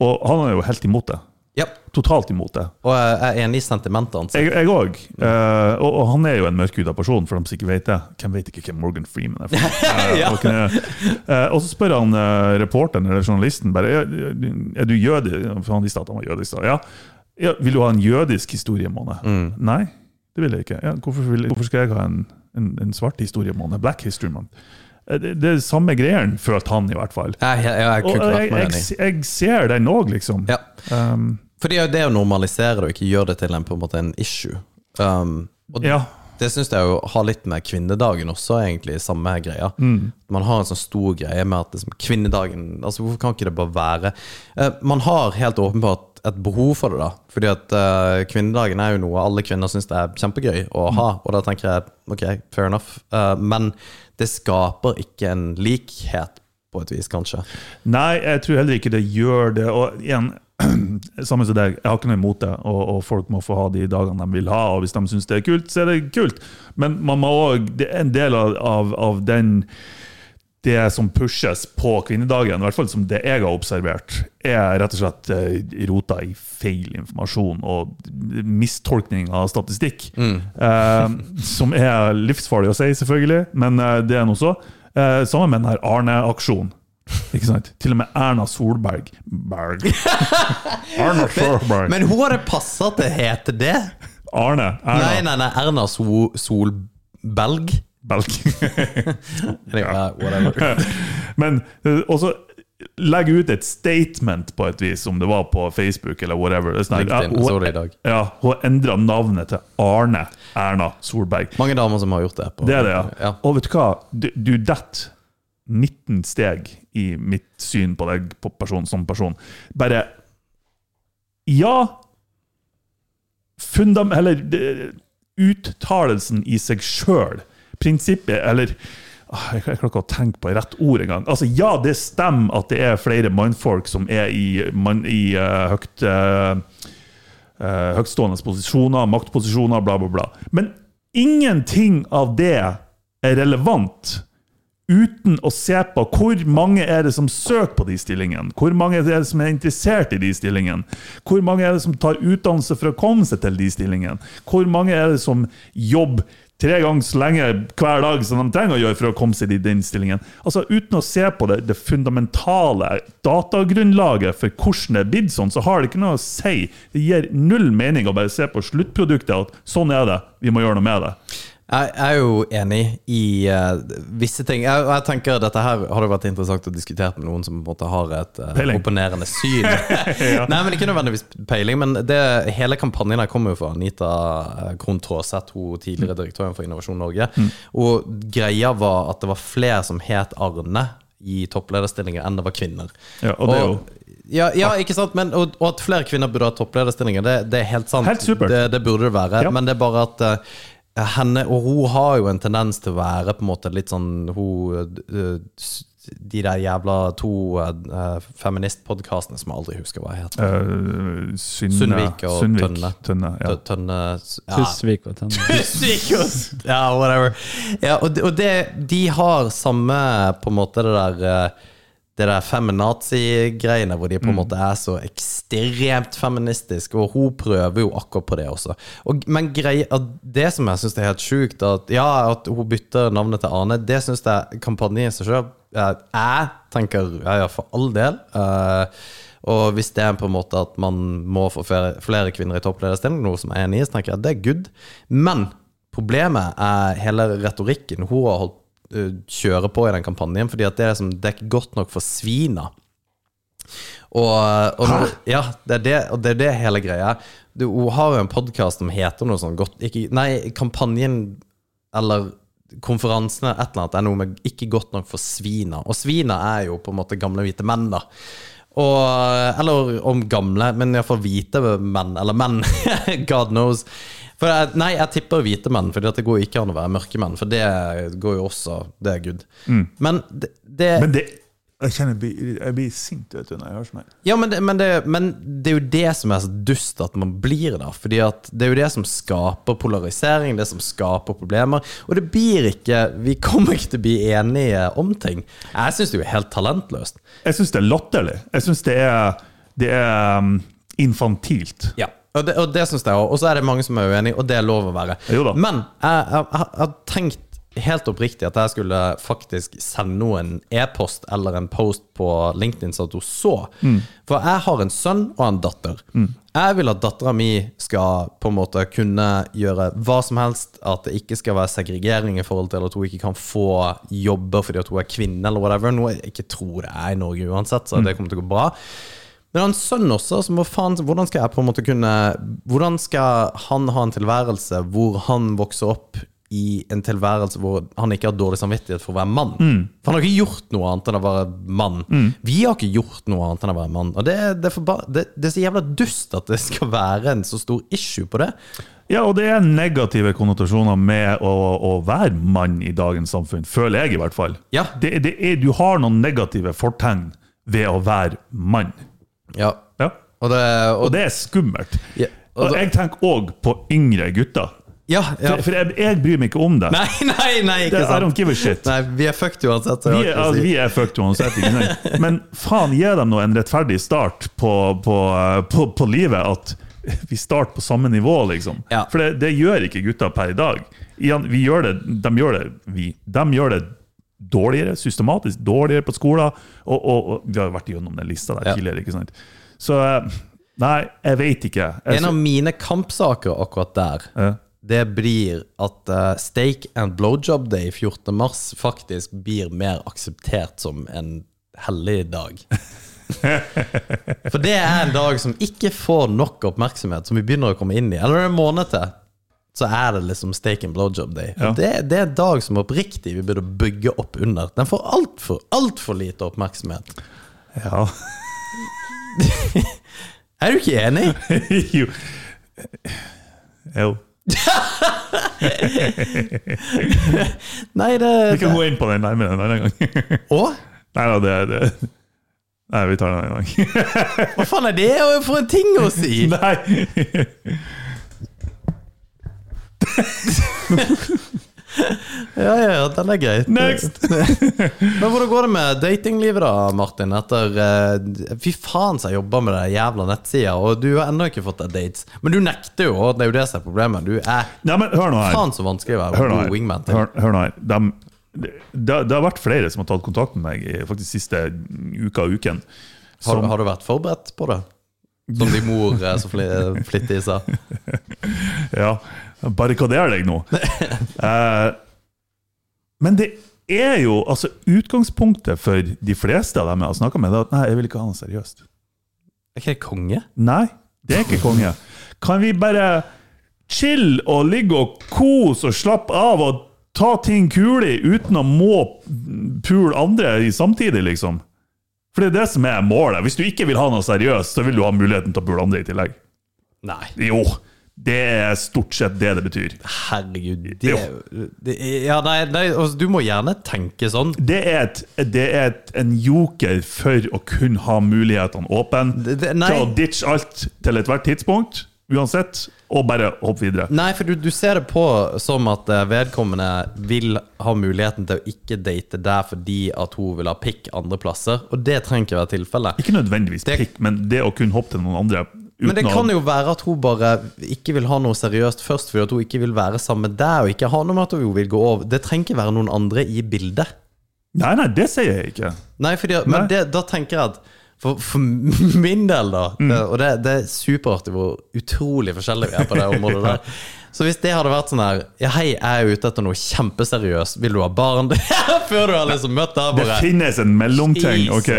B: Og han er jo helt imot det.
A: Ja.
B: Totalt imot det.
A: Og jeg er enig i sentimentet hans.
B: Jeg òg. og, og han er jo en mørkhuda person, for de som ikke vet det. Hvem vet ikke hvem Morgan Freeman er? Eh, og, eh, og så spør han eh, reporteren eller journalisten bare er, du jøde? For han visste at han var jødisk. Ja. ja. Vil du ha en jødisk historiemåned? Nei, det vil jeg ikke. Ja, hvorfor, vil, hvorfor skal jeg ha en, en, en svart historiemåned? Black History Month? Eh, Det, det er samme greien, følte han i hvert fall.
A: Jeg, jeg, jeg
B: Og jeg, jeg, jeg ser den òg, liksom.
A: Ja.
B: Um,
A: Fordi det å normalisere det og ikke gjøre det til en, på en måte en issue um, Og
B: ja.
A: det syns jeg jo har litt med kvinnedagen også, egentlig, samme greia. Man har en sånn stor greie med at liksom, kvinnedagen Altså Hvorfor kan ikke det bare være uh, Man har helt åpenbart et behov for det, da. Fordi at uh, kvinnedagen er jo noe alle kvinner syns det er kjempegøy å ha. Og da tenker jeg ok, fair enough. Uh, men det skaper ikke en likhet, på et vis, kanskje.
B: Nei, jeg tror heller ikke det gjør det. Og igjen, samme som deg, jeg har ikke noe imot det. Og, og folk må få ha de dagene de vil ha, og hvis de syns det er kult, så er det kult. Men man må er en del av, av, av den det som pushes på kvinnedagen, i hvert fall som det jeg har observert, er rett og slett eh, rota i feil informasjon og mistolkning av statistikk. Eh, som er livsfarlig å si, selvfølgelig, men eh, det er noe så. Eh, sammen med den her Arne-aksjonen. Ikke sant? Til og med Erna Solberg Berg. Erna Solberg.
A: Men hun hadde passa til å hete det?
B: Arne. Erna
A: Nei, nei, nei. Erna so Solbelg?
B: Belg. Men eh, også legge ut et statement på et vis, om det var på Facebook eller whatever. Det er sånn
A: LinkedIn,
B: ja,
A: det i dag.
B: Ja, hun endra navnet til Arne Erna Solberg.
A: Mange damer som har gjort det. På,
B: Det er det, ja.
A: ja.
B: Og vet du hva? Du, du detter 19 steg i mitt syn på deg på person, som person. Bare Ja! Fundam... Eller uttalelsen i seg sjøl. Prinsippet, eller ah, Jeg klarer ikke å tenke på rett ord engang. Altså, ja, det stemmer at det er flere mannfolk som er i, man, i uh, høyt uh, eh, høytstående posisjoner, maktposisjoner, bla, bla, bla. Men ingenting av det er relevant uten å se på hvor mange er det som søker på de stillingene, hvor mange er det som er interessert i de stillingene, hvor mange er det som tar utdannelse for å komme seg til de stillingene, hvor mange er det som jobber tre ganger så lenge hver dag som de trenger å gjøre for å komme seg i den stillingen. Altså Uten å se på det, det fundamentale datagrunnlaget for hvordan det er blitt sånn, så har det ikke noe å si. Det gir null mening å bare se på sluttproduktet, at sånn er det, vi må gjøre noe med det.
A: Jeg er jo enig i uh, visse ting. Jeg, jeg tenker Dette her hadde vært interessant å diskutere med noen som på en måte har et uh, opponerende syn. Nei, men Ikke nødvendigvis peiling, men det, hele kampanjen her kommer jo fra Anita eh, Krohn Traaseth, hun tidligere direktøren for Innovasjon Norge. Og greia var at det var flere som het Arne i topplederstillinger enn det var kvinner.
B: Ja, og det er jo
A: ja, ja, ikke sant? Men, og, og at flere kvinner burde ha topplederstillinger, det, det er helt sant.
B: Helt.
A: Det, det burde det være.
B: Ja.
A: Men det er bare at eh, henne Og hun har jo en tendens til å være på en måte litt sånn Hun eh, De der jævla to uh, feministpodkastene som jeg aldri husker hva heter.
B: Uh, Synne,
A: Sundvik og
B: Sundvik,
A: Tønne.
B: Tønne ja.
A: Tønne ja.
C: Tusvik og Tønne.
A: Tusvik og- Ja, whatever. Ja, og det, og det, de har samme på en måte det der eh, det der feminazi-greiene hvor de på en
B: Mm.
A: måte er så ekstremt feministiske, og hun prøver jo akkurat på det også. Og, men grei, at det som jeg syns er helt sjukt, at ja, at hun bytter navnet til Arne, det syns jeg kampanjen i seg sjøl Jeg tenker ja, ja, for all del. eh, og hvis det er på en måte at man må få flere, kvinner i topplederstilling, noe som jeg er enig i, så tenker jeg at det er good. Men problemet er hele retorikken hun har holdt kjøre på i den kampanjen, fordi at det er, som, det er ikke godt nok for svina. Og, og når, ja, det er det, og det er det hele greia. Du, hun har jo en podkast som heter noe sånn godt ikke, Nei, kampanjen eller konferansene, et eller annet, er noe med 'ikke godt nok for svina'. Og svina er jo på en måte gamle hvite menn, da. Og, eller om gamle, men iallfall hvite menn. Eller menn. God knows. For jeg, nei, jeg tipper hvite menn, for det går ikke an å være mørke menn. For det går jo også Det er good. Men det, det
B: Men det Jeg kjenner jeg blir, jeg blir sint vet du, når jeg hører sånn.
A: Ja, men det, men, det, men det er jo det som er så dust at man blir der, Fordi at det er jo det som skaper polarisering, det som skaper problemer. Og det blir ikke Vi kommer ikke til å bli enige om ting. Jeg syns det er helt talentløst.
B: Jeg syns det er latterlig. Jeg syns det er, det er um, infantilt.
A: Ja. Og det, og det syns jeg òg. Og så er det mange som er uenige, og det er lov å være. Men jeg, har tenkt helt oppriktig at jeg skulle faktisk sende noen e-post eller en post på LinkedIn så at hun så. For jeg har en sønn og en datter. Jeg vil at dattera mi skal på en måte kunne gjøre hva som helst. At det ikke skal være segregering i forhold til at hun ikke kan få jobber fordi at hun er kvinne, eller whatever. Noe jeg ikke tror det er i Norge uansett, så det kommer til å gå bra. Men han sønn også, så faen, hvordan skal jeg på en måte kunne Hvordan skal han ha en tilværelse hvor han vokser opp i en tilværelse hvor han ikke har dårlig samvittighet for å være mann? For han har ikke gjort noe annet enn å være mann. Vi har ikke gjort noe annet enn å være mann. Og det, det, er det, det er så jævla dust at det skal være en så stor issue på det.
B: Ja, og det er negative konnotasjoner med å, å være mann i dagens samfunn. Føler jeg, i hvert fall.
A: Ja.
B: Det, det er, du har noen negative fortegn ved å være mann.
A: Ja.
B: Ja.
A: Og det, og,
B: Og det er skummelt.
A: Ja, og
B: Og jeg tenker òg på yngre gutter.
A: ja, ja.
B: For, for jeg, jeg bryr meg ikke om det.
A: Nei, nei, nei, ikke sant.
B: I don't give a shit.
A: Nei, vi er fucked uansett.
B: Vi er, altså, vi er fucked uansett. Ikke? Men faen, gi dem nå en rettferdig start på, på, på, på livet. At vi starter på samme nivå, liksom.
A: Ja.
B: For det, det gjør ikke gutta per i dag. Vi gjør det, de gjør det vi. De gjør det dårligere, systematisk dårligere på skolen. Og, og, og vi har jo vært gjennom den lista der
A: Ja.
B: tidligere. ikke sant? Så eh, Nei, jeg veit ikke. Jeg,
A: En av mine kampsaker akkurat der,
B: Ja.
A: det blir at uh, Steak and blowjob day 14. mars faktisk blir mer akseptert som en hellig dag. For det er en dag som ikke får nok oppmerksomhet, som vi begynner å komme inn i. Eller en måned til, så er det liksom steak and blowjob day.
B: Ja.
A: Det, det er en dag som oppriktig vi burde bygge opp under. Den får altfor, altfor lite oppmerksomhet.
B: ja.
A: Er du ikke enig?
B: jo. jo.
A: Nei, det,
B: Vi kan
A: det
B: gå inn på den nærmere en annen gang.
A: Å?
B: Nei da, det, det Nei, vi tar den en gang.
A: Hva faen er det for en ting å si?
B: Nei!
A: Ja, ja, ja, den er greit.
B: Next!
A: Men hvordan går det med datinglivet da, Martin? Etter eh, Fy faen så jeg jobber med det jævla nettsida, og du har ennå ikke fått deg dates. Men du nekter jo, og det er jo det som er problemet. Du er
B: ja, men hør nå her.
A: faen så vanskelig å være
B: Hør
A: god wingman.
B: Hør, hør nå her. De, det, det har vært flere som har tatt kontakt med meg i faktisk siste uka og uken.
A: Har,
B: Som,
A: du- har du vært forberedt på det? Som din mor så fli, flittig sa.
B: ja, barrikader deg nå. Eh, men det er jo altså Utgangspunktet for de fleste av dem jeg har snakka med, det er at nei, jeg vil ikke ha noe seriøst.
A: Er ikke det konge?
B: Nei, det er ikke konge. Kan vi bare chill og ligge og kose og slappe av og ta ting kulig uten å må pule andre i samtidig, liksom? For det er det som er målet. Hvis du ikke vil ha noe seriøst, så vil du ha muligheten til å pule andre i tillegg.
A: Nei.
B: Jo, det er stort sett det det betyr.
A: Herregud. Det, det Ja, nei, nei altså, du må gjerne tenke sånn.
B: Det er, et, det er et, en joker for å kunne ha mulighetene åpne til å ditche alt til ethvert tidspunkt. uansett, og bare hoppe videre.
A: Nei, for du, du ser det på som at eh, vedkommende vil ha muligheten til å ikke date der fordi at hun vil ha pikk andre plasser, og det trenger ikke være tilfellet.
B: Ikke nødvendigvis pikk, men det å kunne hoppe til noen andre
A: Men det kan jo være at hun bare ikke vil ha noe seriøst først, fordi at hun ikke vil være sammen med deg, og ikke ha noe med at hun vil gå over. Det trenger ikke være noen andre i bildet.
B: Nei, nei, det sier jeg ikke.
A: Nei, fordi,
B: Nei.
A: men det, da tenker jeg at for, for min del, da
B: Mm.
A: det, Og det, det er superartig hvor utrolig forskjellig vi er på det området der. Så hvis det hadde vært sånn her Ja, hei, jeg er ute etter noe kjempeseriøst. Vil du ha barn? Før du har liksom møtt deg,
B: Det finnes en mellomting. ok?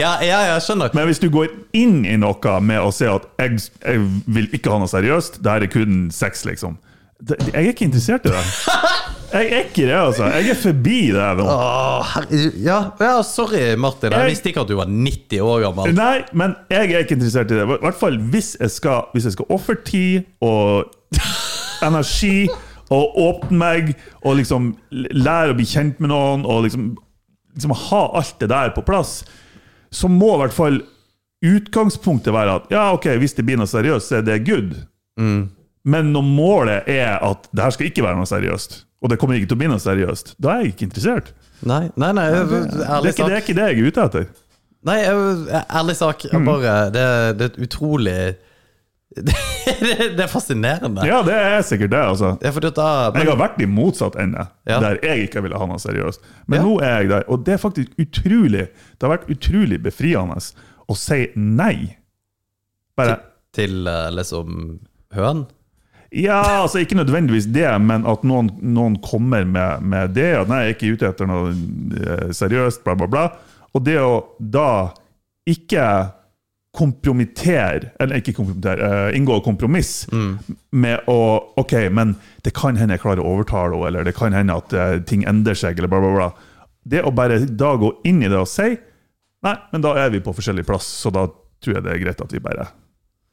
A: Ja, ja, jeg skjønner.
B: Men hvis du går inn i noe med å si at jeg, jeg vil ikke ha noe seriøst, det her er kun sex, liksom. Jeg er ikke interessert i det. Jeg er ikke det, altså. Jeg er forbi det.
A: Åh, ja, ja, sorry, Martin. Jeg
B: Jeg-
A: visste ikke at du var 90 år gammel.
B: Nei, men jeg er ikke interessert i det. I hvert fall hvis jeg skal, hvis jeg skal ofre tid og energi og åpne meg og liksom lære å bli kjent med noen og liksom, liksom ha alt det der på plass, så må i hvert fall utgangspunktet være at ja, ok, hvis det blir noe seriøst, så er det good. Men når målet er at det her skal ikke være noe seriøst, og det kommer ikke til å bli noe seriøst, da er jeg ikke interessert.
A: Nei, nei, nei ærlig
B: det, er, ikke, det er ikke det jeg er ute etter.
A: Nei, jeg- ærlig sak. Jeg bare, det, det er et utrolig det, er fascinerende.
B: Ja, det er sikkert det, altså.
A: Ja, da,
B: Jeg har vært i motsatt ende,
A: Ja.
B: der jeg ikke ville ha noe seriøst. Men
A: Ja.
B: nå er jeg der, og det er faktisk utrolig Det har vært utrolig befriende å si nei. Bare
A: til til liksom høn.
B: Ja, altså ikke nødvendigvis det, men at noen, noen kommer med, med det. At nei, jeg er ikke ute etter noe eh, seriøst, bla, bla, bla. Og det å da ikke kompromittere, eller ikke kompromittere, uh, inngå kompromiss med å Ok, men det kan hende jeg klarer å overtale henne, eller det kan hende at uh, ting endrer seg, eller bla, bla, bla. Det å bare da gå inn i det og si Nei, men da er vi på forskjellig plass, så da tror jeg det er greit at vi bare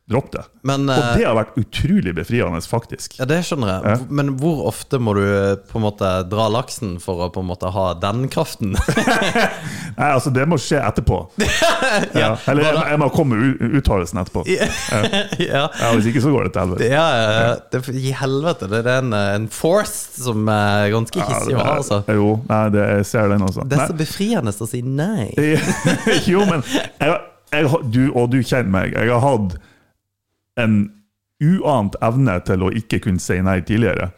B: dropper det.
A: Men,
B: Og
A: eh,
B: det har vært utrolig befriende, faktisk.
A: ja, det skjønner jeg.
B: Ja.
A: Men hvor ofte må du eh, på en måte dra laksen for å på en måte ha den kraften?
B: Nei, altså Det må skje etterpå. ja. Eller jeg, jeg må komme med uttalelsen etterpå.
A: ja.
B: Ja, Hvis ikke så går det til helvete.
A: Ja, ja, det, I helvete. Det er en, en force som er ganske hissig å ha, altså.
B: Jo, nei, det, jeg ser den også.
A: Det er så befriende å si nei.
B: jo, men jeg, jeg, du, Og du kjenner meg. Jeg har hatt en uant evne til å ikke kunne si nei tidligere.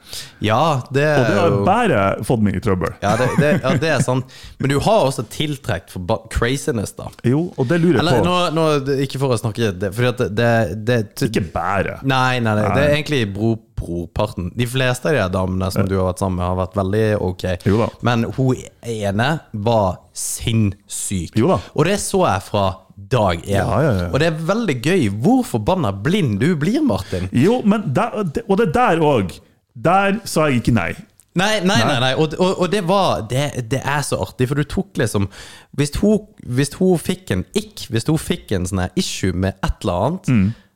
A: Ja, det er
B: Og det har
A: jo
B: bare fått meg i trøbbel.
A: ja det, det, ja, det er sant. Men du har også tiltrekt for craziness, da.
B: Jo, og det lurer jeg
A: Eller
B: på.
A: nå, nå, ikke for å snakke det, Fordi det, det, det
B: Ikke bare.
A: Nei, nei, nei, det er egentlig bro, brorparten. De fleste av de damene som du har vært sammen med, har vært veldig ok.
B: Jo.
A: Men hun ene var sinnssyk.
B: Jo.
A: Og det så jeg fra dag én.
B: Ja, ja, ja.
A: Og det er veldig gøy hvor forbanna blind du blir, Martin.
B: Jo, men der, og det der òg. Der sa jeg ikke nei.
A: Nei, nei, nei, nei. Og, og, og det var det, det er så artig, for du tok liksom Hvis hun, hvis hun fikk en ikk, hvis hun fikk en sånn issue med et eller annet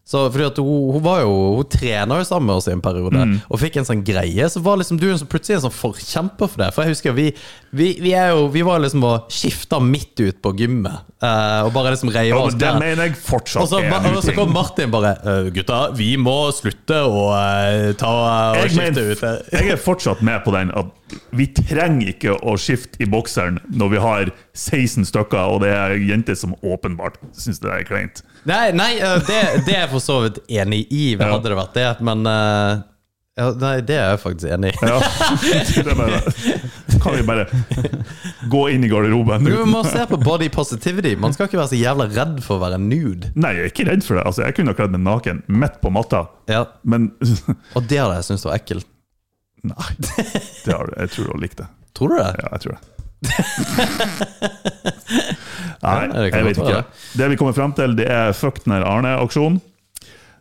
A: så fordi at hun, hun var jo Hun trener jo sammen med oss i en periode, og fikk en sånn greie. Så var liksom du en sånn, plutselig en sånn forkjemper for det. For jeg husker vi, vi, vi, jo, vi var liksom og skifta midt ut på gymmet, Uh, og bare liksom reiv
B: Ja,
A: oss
B: men det mener jeg fortsatt
A: Og så,
B: er en
A: og så kom Martin bare uh, Gutta, vi må slutte å uh, ta og
B: jeg,
A: skifte
B: mener,
A: ut. det».
B: jeg er fortsatt med på den at vi trenger ikke å skifte i bokseren når vi har 16 stykker, og det er jenter som åpenbart syns det er kleint.
A: Nei, nei det, det er jeg for så vidt enig i,
B: Ja.
A: hadde det vært det, men uh, ja, Nei, det er jeg faktisk enig i.
B: Ja, det er bare, kan vi bare gå inn i garderoben.
A: Du må se på body positivity. Man skal ikke være så jævla redd for å være nude.
B: Nei, jeg er ikke redd for det. Altså, jeg kunne ha kledd meg naken midt på matta,
A: Ja,
B: men
A: Og det hadde jeg syntes var ekkelt.
B: Nei. Det har, du- jeg tror du har likt det.
A: Tror du det?
B: Ja, jeg tror det. Nei, jeg vet ikke. Det vi kommer frem til, det er fuck den Arne-aksjonen.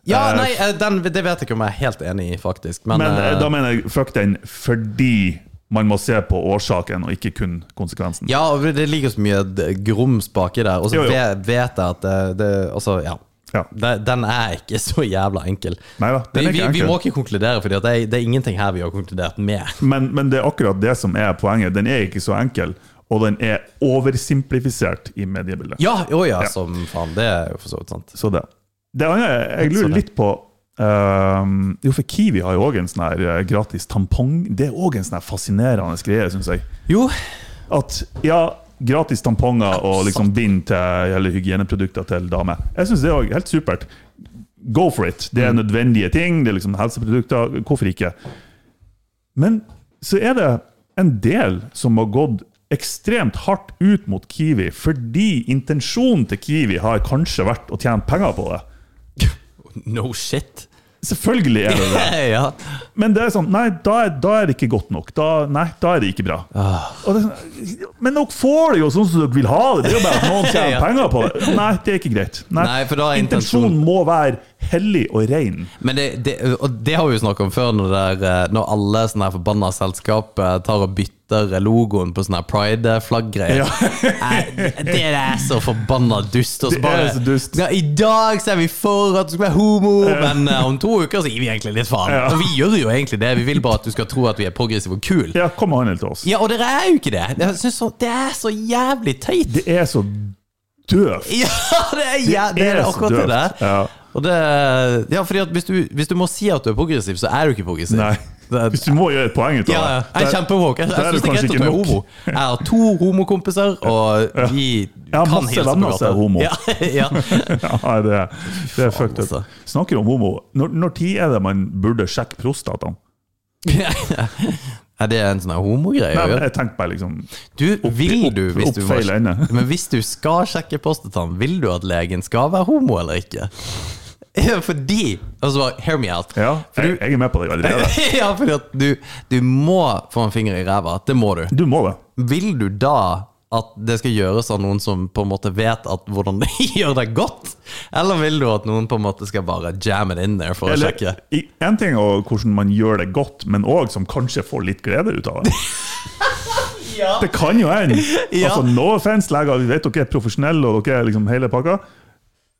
A: Ja,
B: Eh,
A: nei, eh, den, det vet jeg ikke om jeg er helt enig i, faktisk. Men,
B: Men eh, da mener jeg fuck den fordi man må se på årsaken og ikke kun konsekvensen.
A: Ja, det ligger så mye grums baki der. Og så vet jeg at det, det også, ja.
B: Ja.
A: Den er ikke så jævla enkel.
B: Nei da, den
A: Vi,
B: er
A: vi,
B: enkel.
A: vi må ikke konkludere, for det, det er ingenting her vi har konkludert med.
B: Men, men det er akkurat det som er poenget. Den er ikke så enkel, og den er oversimplifisert i mediebildet.
A: Ja, oh ja,
B: Ja.
A: som faen. Det er jo for så vidt sant.
B: Så det. Det andre, jeg lurer litt på Ehm, jo, for Kiwi har jo òg en sånn her eh, gratis tampong. Det er òg en sånn her fascinerende greie, syns jeg.
A: Jo,
B: At ja, gratis tamponger og liksom bind til eller hygieneprodukter til damer. Jeg syns det er helt supert. Go for it. Det er nødvendige ting. Det er liksom helseprodukter. Hvorfor ikke? Men så er det en del som har gått ekstremt hardt ut mot Kiwi fordi intensjonen til Kiwi har kanskje vært å tjene penger på det.
A: No shit.
B: Selvfølgelig er det det.
A: ja.
B: Men det er sånn, nei, da er, da er det ikke godt nok. Da, nei, da er det ikke bra. Og det er sånn, men dere får det jo sånn som dere vil ha det. Det er jo bare at noen tjener
A: Ja.
B: penger på det. Nei, det er ikke greit.
A: Nei, for da er intensjon-
B: Intensjonen må være hellig og ren.
A: Men det, det, og det har vi jo snakket om før, når, det er, eh, når alle sånne her forbanna selskap eh, tar og bytter logoen på sånne pride-flagggreier. Ja. Det er så forbanna dust. Og så
B: Det
A: bare,
B: så dust.
A: Ja, I dag så er vi for at du skal være homo, men eh, om to uker så gir vi egentlig litt faen.
B: Ja.
A: Og vi gjør jo egentlig det. Vi vil bare at du skal tro at vi er progressive og kule.
B: Ja, kom handle til oss.
A: Ja, og dere er jo ikke det. Så, det er så jævlig teit.
B: Det er så døvt.
A: Ja, det er, ja, det det er
B: så
A: akkurat det der.
B: Ja.
A: Og det, ja, fordi at hvis du, hvis du må si at du er progressiv, så er du ikke progressiv.
B: Nei.
A: Det,
B: Hvis du må gjøre et poeng ut av
A: ja, ja.
B: det.
A: Jeg er. Jeg, jeg syns det er greit at
B: ikke
A: du er homo. Jeg har to homokompiser, og vi
B: Jeg har
A: kan hilse på
B: er homo.
A: Ja, ja.
B: Ja, det, det er fucked
A: altså.
B: up. Snakker om homo. Når, når tid er det man burde sjekke prostataen?
A: Er det en sånn homogreie?
B: Nei,
A: å
B: jeg tenker bare liksom
A: Du, vil du, hvis du
B: ende.
A: Men hvis du skal sjekke prostataen, vil du at legen skal være homo eller ikke? Ja, Fordi Altså, bare, hear me out.
B: Ja, jeg,
A: du-
B: jeg er med på det allerede.
A: ja, fordi at du, du må få en finger i ræva. Det må du.
B: Du må det.
A: Vil du da at det skal gjøres av noen som på en måte vet at hvordan de gjør det godt? Eller vil du at noen på en måte skal bare jam it in there for å sjekke?
B: Én en ting er hvordan man gjør det godt, men òg som kanskje får litt glede ut av det. Det kan jo hende.
A: Ja.
B: Altså, no offense, leger. Vi vet dere er profesjonelle, og dere er liksom hele pakka.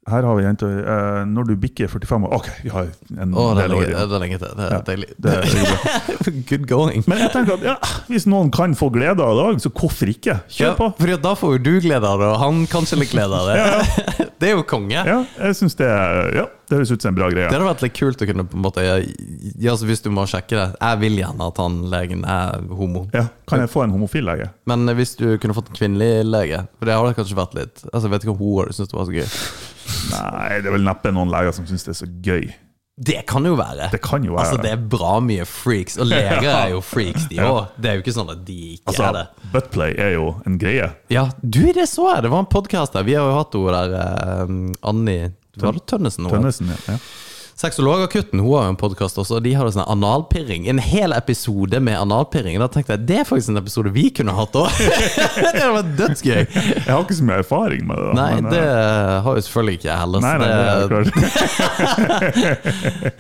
B: Her har vi jenter eh, Når du bikker 45 år OK, vi har en
A: oh,
B: del år igjen.
A: det er lenge til. Det er deilig.
B: Det er
A: Good going.
B: Men jeg tenker at ja, hvis noen kan få glede av det så hvorfor ikke?
A: Ja,
B: Kjør på.
A: fordi da får jo du glede av det, og han kanskje litt glede av det. Det er jo konge.
B: Ja, jeg synes det Ja, det høres ut som en bra greie.
A: Det hadde vært litt kult å kunne på en måte ja, altså Hvis du må sjekke det Jeg vil gjerne at han legen er homo.
B: Ja, Kan jeg få en homofil lege?
A: Men hvis du kunne fått en kvinnelig lege For det hadde kanskje vært litt Altså Jeg vet ikke om hun hadde syntes det var så gøy.
B: Nei, det er vel neppe noen leger som syns det er så gøy.
A: Det kan jo være.
B: Det kan jo være
A: Altså Det er bra mye freaks, og leger er jo freaks, de
B: Ja.
A: òg. Det er jo ikke sånn at de ikke
B: Altså,
A: er det.
B: Buttplay er jo en greie.
A: Ja, du, det så jeg! Det var en podkast der. Vi har jo hatt henne der, eh, Anni Var det Tønnesen?
B: Tønnesen, ja. ja.
A: Sexologakutten hun har jo en podkast også, og de hadde sånn analpirring. En hel episode med analpirring. Da tenkte jeg det er faktisk en episode vi kunne hatt òg! det hadde vært dødsgøy.
B: Jeg har ikke så mye erfaring med det. da,
A: Nei,
B: men,
A: det
B: uh...
A: har jo selvfølgelig ikke jeg heller.
B: Nei, nei, det klart.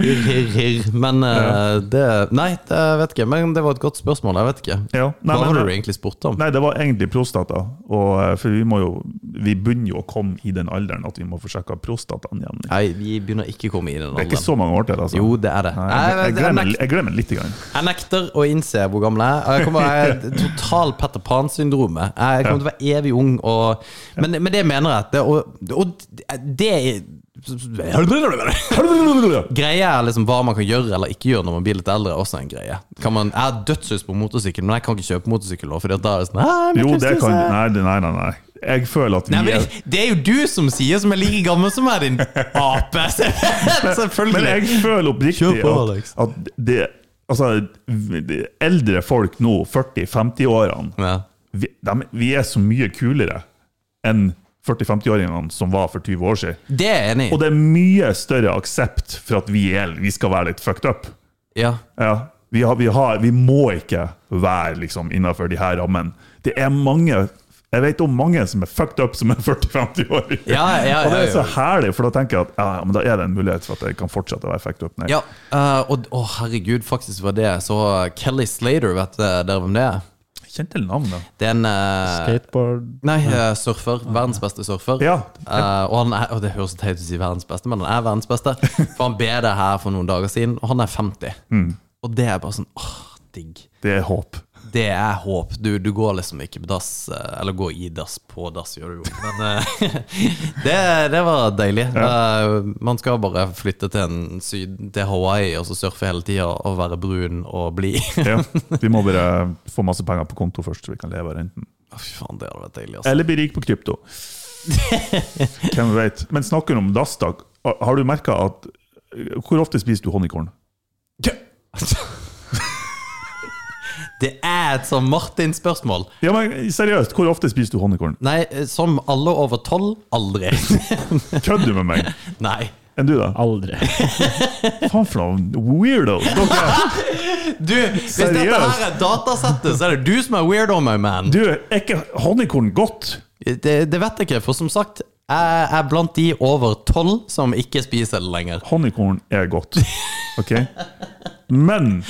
A: Hirr, hirr, hirr. Men eh, det Nei, det vet ikke. Men det var et godt spørsmål. Jeg vet ikke.
B: Ja, nei,
A: Hva
B: men-
A: har du egentlig spurte om?
B: Nei, det var egentlig prostata. Og, eh, for vi må jo Vi begynner jo å komme i den alderen at vi må få sjekka prostataen igjen.
A: Nei, vi begynner ikke å komme i den
B: Det er ikke så mange år til. Altså.
A: Jo, det er det.
B: Nei,
A: Jeg-
B: jeg, glemmer,
A: jeg-
B: glemmer litt. Grann.
A: Jeg nekter å innse hvor gammel jeg er. Jeg kommer jeg total Petter Pan-syndromet. Jeg kommer til å være evig ung. Og, men, men det mener jeg. Det, og, og det Greia er liksom hva man kan gjøre eller ikke gjøre når man blir litt eldre, er også en greie. Kan man, jeg har dødslyst på motorsykkel, men jeg kan ikke kjøpe motorsykkel. Fordi at da er det sånn «Nei,
B: Jo, det kan
A: jeg-»
B: Nei, nei, nei. nei. Jeg føler at vi
A: Nei, men
B: er
A: det, det er jo du som sier, som er like gammel som meg, din ape! Selvfølgelig.
B: Men jeg føler oppriktig
A: Kjør på,
B: at,
A: Alex.
B: at det Altså, de eldre folk nå, 40-50-årene,
A: ja.
B: vi, vi er så mye kulere enn 40-50-åringene som var for 20 år siden.
A: Det er enig
B: Og det er mye større aksept for at vi, er, vi skal være litt fucked up.
A: Ja.
B: Ja, vi, har, vi, har, vi må ikke være liksom, innenfor de her rammene. Det er mange Jeg vet om mange som er fucked up som er 40-50 år.
A: Ja, ja,
B: og det er så herlig, for da tenker jeg at ja, men da er det en mulighet for at jeg kan fortsette å være fucked up. Nei.
A: Ja, uh, og å herregud, faktisk var det så Kelly Slater, vet dere hvem det er?
B: Kjente navnet.
A: Det er en uh,
C: Skateboard
A: Nei, uh, surfer. Verdens beste surfer.
B: Ja.
A: uh, og, han er, og det høres teit ut å si verdens beste, men han er verdens beste. For han ber det her for noen dager siden, og han er 50.
B: Mm.
A: Og det er bare sånn åh, digg.
B: Det er håp.
A: Det er håp. Du, du går liksom ikke på dass, eh, eller går i dass, på dass gjør du jo. Men eh, det, det var deilig. Eh, Man skal bare flytte til, en syd, til Hawaii og så surfe hele tida og være brun og blid.
B: Ja. Vi må bare få masse penger på konto først, så vi kan leve av renten.
A: Fy faen, det hadde vært deilig. Altså.
B: Eller bli rik på krypto. Hvem vet. Men snakker om dass, da. Har du merka at Hvor ofte spiser du honningkorn?
A: Det er et sånn Martin-spørsmål.
B: Ja, men Seriøst, hvor ofte spiser du honningkorn?
A: Nei, eh, som alle over tolv aldri.
B: Kødder du med meg?
A: Nei.
B: Enn du, da?
C: Aldri.
B: Faen for noen weirdos!
A: Du, hvis dette her er datasettet, så er det du som er weirdo, my man.
B: Du, er ikke honningkorn godt?
A: Det, det vet jeg ikke, for som sagt, jeg er blant de over tolv som ikke spiser det lenger.
B: Honningkorn er godt. Ok? Men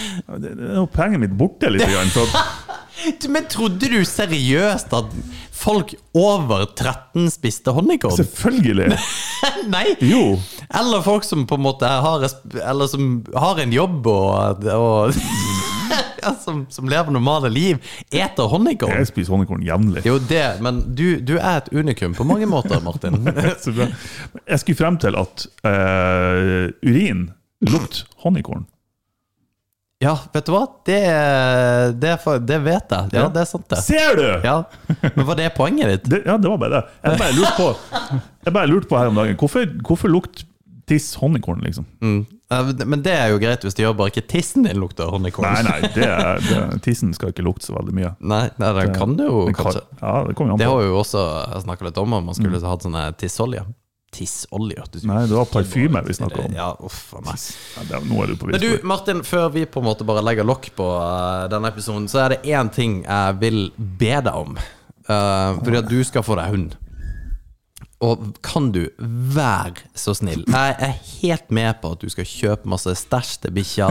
B: det det er jo poenget mitt borte litt. Grann, for
A: Men trodde du seriøst at folk over 13 spiste honningkorn?
B: selvfølgelig!
A: Nei!
B: Jo.
A: Eller folk som på en måte har, eller som har en jobb og, og som, som lever normale liv, eter honningkorn.
B: Jeg spiser honningkorn jevnlig.
A: Jo, det, men du, du er et unikum på mange måter, Martin.
B: Jeg skulle frem til at uh, urin lukter honningkorn.
A: Ja, vet du hva? Det, det, det vet jeg. Ja, det er sant, det.
B: Ser du?!
A: Ja. Men var det poenget ditt?
B: Det, ja, det var bare det. Jeg bare lurte på, jeg bare lurte på her om dagen Hvorfor, hvorfor lukter tiss honningkorn, liksom?
A: Mm. Eh, Men det er jo greit hvis det gjør bare ikke tissen din lukter honningkorn.
B: Nei, nei, det er, det, tissen skal ikke lukte så veldig mye.
A: Nei, nei, det kan du jo
B: kan-
A: kanskje.
B: Ja, det kommer jo an
A: Det har jo også snakka litt om, om man skulle hatt sånne tissolje. Tissolje?
B: Nei, det var parfyme vi snakka om.
A: Ja, uff a meg.
B: Ja, nå er du på
A: Men du. Martin, før vi på en måte bare legger lokk på uh, denne episoden, så er det én ting jeg vil be deg om. Uh, fordi at du skal få deg hund. Og kan du være så snill Jeg er helt med på at du skal kjøpe masse stæsj til bikkja.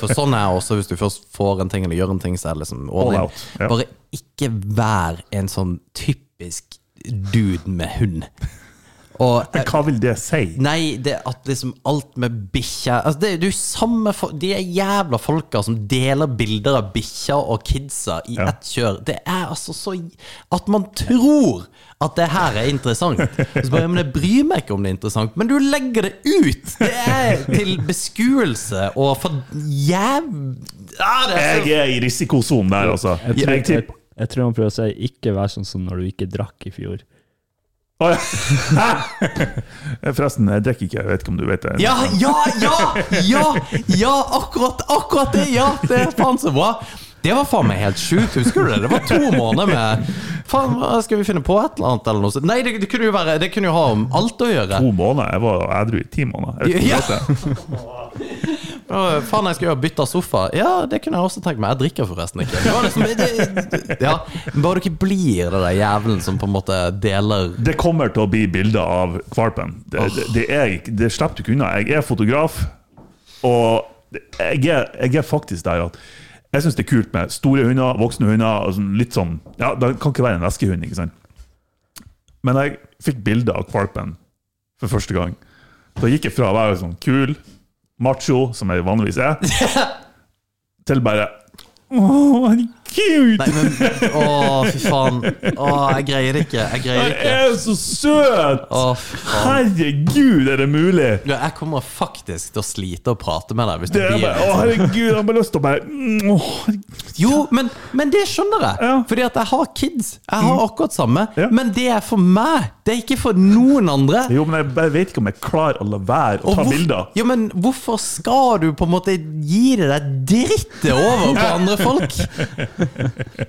A: For sånn er jeg også, hvis du først får en ting eller gjør en ting, så er det liksom All
B: out, ja.
A: Bare ikke vær en sånn typisk dude med hund. Og
B: Men hva vil det si?
A: Nei, det at liksom alt med bikkja altså det, det er jo samme De er jævla folka som deler bilder av bikkja og kidsa i
B: Ja.
A: ett kjør. Det er altså så At man tror at det her er interessant. Så bare, men Jeg bryr meg ikke om det er interessant, men du legger det ut! Det er til beskuelse og for jæv... Ja, er så
B: Jeg er i risikosonen der, altså.
C: Jeg tror,
B: Jeg
C: jeg, jeg tror han prøver å si 'ikke vær sånn som når du ikke drakk i fjor'.
B: Forresten, jeg drikker ikke. Jeg vet ikke om du vet det.
A: Ja, ja, ja! Ja, ja akkurat, akkurat det! Ja, det er faen så bra. Det var faen meg helt sjukt, husker du det? Det var to måneder med Faen, skal vi finne på et eller annet? Eller noe sånt? Nei, det, det kunne jo være Det kunne jo ha om alt å gjøre.
B: To måneder? Jeg var edru i ti måneder. Jeg ja.
A: Å, faen, jeg skal jo bytte sofa. Ja, det kunne jeg også tenkt meg. Jeg drikker forresten ikke. Det var liksom, det, det, ja, Bare ikke blir det der jævelen som på en måte deler
B: Det kommer til å bli bilder av valpen. Det, det, det, er, det slipper du ikke unna. Jeg er fotograf, og jeg er, jeg er faktisk der at jeg syns det er kult med store hunder, voksne hunder. Og sånn, litt sånn, ja, Det kan ikke være en veskehund, ikke sant? Men jeg fikk bilde av valpen for første gang. Da gikk jeg fra å være sånn kul, macho, som jeg vanligvis er, til bare Å, herregud!
A: Nei, men Å, fy faen. Å, jeg greier det ikke. Jeg greier det
B: Jeg er så søt!
A: Å, fy faen.
B: Herregud, er det mulig?
A: Ja, Jeg kommer faktisk til å slite å prate med deg hvis du
B: Det er
A: blir
B: bare, å herregud, jeg har bare lyst til å bare å, herregud.
A: Jo, men, men det skjønner jeg.
B: Ja.
A: Fordi at jeg har kids. Jeg har akkurat samme.
B: Ja.
A: Men det er for meg. Det er ikke for noen andre.
B: Jo, men jeg jeg vet ikke om jeg klarer å la være å
A: Og
B: ta
A: hvor-
B: bilder.
A: Jo, men hvorfor skal du på en måte gi det deg drittet over på andre folk?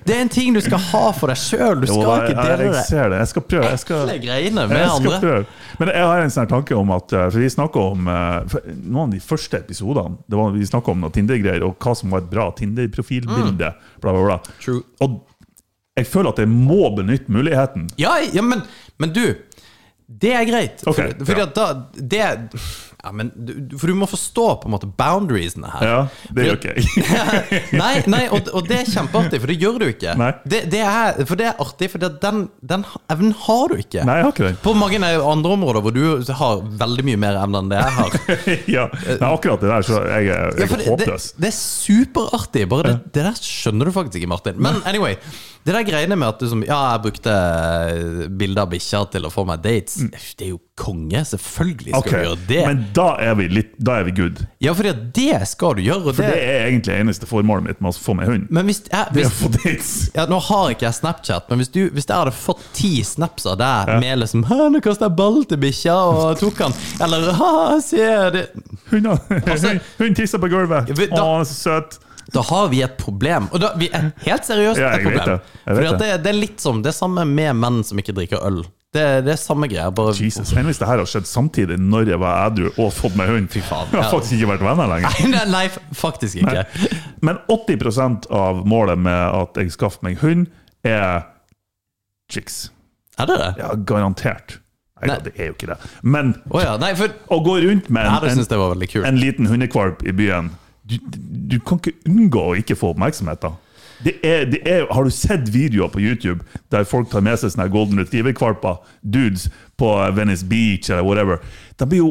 A: Det er en ting du skal ha for deg sjøl. Du
B: Jo,
A: skal
B: jeg,
A: ikke
B: jeg,
A: dele
B: jeg
A: det
B: ser det. Jeg skal prøve. Jeg skal,
A: greiene med
B: jeg skal
A: andre.
B: prøve. Men jeg har en sånn her tanke om at eh, For vi snakket om eh, for Noen av de første episodene Det var, Vi snakket om noe Tinder-greier, og hva som var et bra Tinder-profilbilde. Bla, bla, bla.
A: True.
B: Og jeg føler at jeg må benytte muligheten.
A: Ja, ja men, men du Det er greit.
B: Okay,
A: For, fordi
B: ja.
A: da det, Ja, men du, du- for du må forstå på en måte boundariesene her.
B: Ja, det gjør ikke jeg.
A: nei, nei og, og det er kjempeartig, for det gjør du ikke. Det, det er, for det er artig, for den, den evnen har du ikke.
B: Nei, jeg har ikke den.
A: På mange andre områder hvor du har veldig mye mer evne enn det jeg har.
B: ja, Nei, akkurat det der, så jeg, jeg
A: Ja,
B: er
A: det, det, det er superartig. Bare det, det der skjønner du faktisk ikke, Martin. Men anyway, det der greiene med at du som Ja, jeg brukte eh, bilder av bikkja til å få meg dates. Det er jo konge. Selvfølgelig skal
B: okay.
A: Du gjøre det.
B: Men da er vi litt Da er vi good.
A: ja, for det skal du gjøre.
B: For
A: det,
B: det er egentlig eneste formålet mitt med å få meg hund.
A: men hvis, jeg,
B: Det å
A: hvis ja, Nå har ikke jeg Snapchat, men hvis, du, hvis jeg hadde fått ti snaps av deg med liksom 'Nå kasta jeg ball til bikkja og tok han', eller 'Ha, se det'
B: Hun,
A: Altså-
B: hun, tisser på gulvet.
A: Ja,
B: Å,
A: da-
B: er så søt.
A: Da har vi et problem. Og da, vi er helt seriøst
B: Ja,
A: et problem. at
B: det.
A: det, det er litt som det samme med menn som ikke drikker øl. Det, det er samme greia. Bare
B: Jesus, Enn hvis det her har skjedd samtidig når jeg var edru og fått meg hund.
A: Fy faen,
B: Jeg har faktisk ikke vært venner lenger.
A: Nei, nei, faktisk ikke.
B: Men 80% av målet med at jeg skaffer meg hund, er chicks.
A: Er det det?
B: Ja, garantert. Nei,
A: Nei.
B: det er jo ikke det. Men
A: Å ja. Nei, for
B: å gå rundt med en,
A: kult.
B: en liten hundekvalp i byen du, du kan ikke unngå å ikke få oppmerksomhet. da. Det er, det er, har du sett videoer på YouTube der folk tar med seg sånne golden retriever-kvalper, dudes, på Venice Beach eller whatever? De blir jo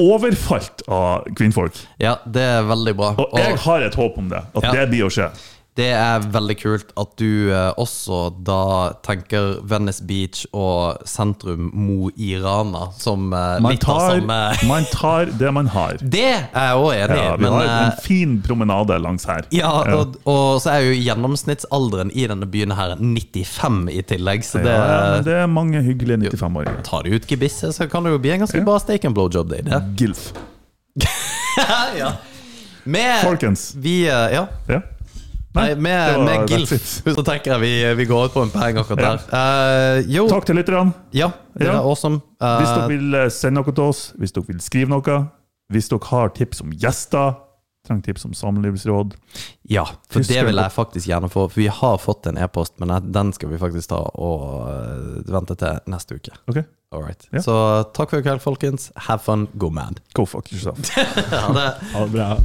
B: overfalt av kvinnfolk.
A: Ja, det er veldig bra.
B: Og jeg har et håp om det, at
A: Ja.
B: det blir å skje.
A: Det er veldig kult at du eh, også da tenker Venice Beach og sentrum Mo i Rana som eh,
B: Man
A: litt av
B: tar,
A: samme
B: man tar det man har.
A: Det er jeg òg enig i,
B: Ja, vi
A: men
B: har
A: eh,
B: en fin promenade langs her.
A: Ja, og, og så er jo gjennomsnittsalderen i denne byen her 95 i tillegg, så det,
B: Ja, men det er mange hyggelige 95-åringer.
A: Tar du ut gebisset, så kan det jo bli en ganske bra steak and blowjob day, det.
B: Gilf.
A: ja. Med
B: Folkens.
A: Vi eh, Ja.
B: Ja.
A: Nei, med,
B: var-
A: med Gilf så tenker jeg vi, vi går ut på en peng akkurat der. Eh, jo,
B: Takk til lytterne.
A: ja, det
B: Ja.
A: er awesome. Uh,
B: Hvis dere vil eh, sende noe til oss, hvis dere vil skrive noe, hvis dere har tips om gjester, trenger tips om samlivsråd
A: ja, for
B: Husker
A: det vil jeg faktisk gjerne få. For vi har fått en e-post, men den skal vi faktisk ta og eh, vente til neste uke.
B: Ok. Ja.
A: Så takk for i kveld, folkens. Have fun. Go mad.
B: go fuck yourself.
A: Ha det.
C: Ha det bra.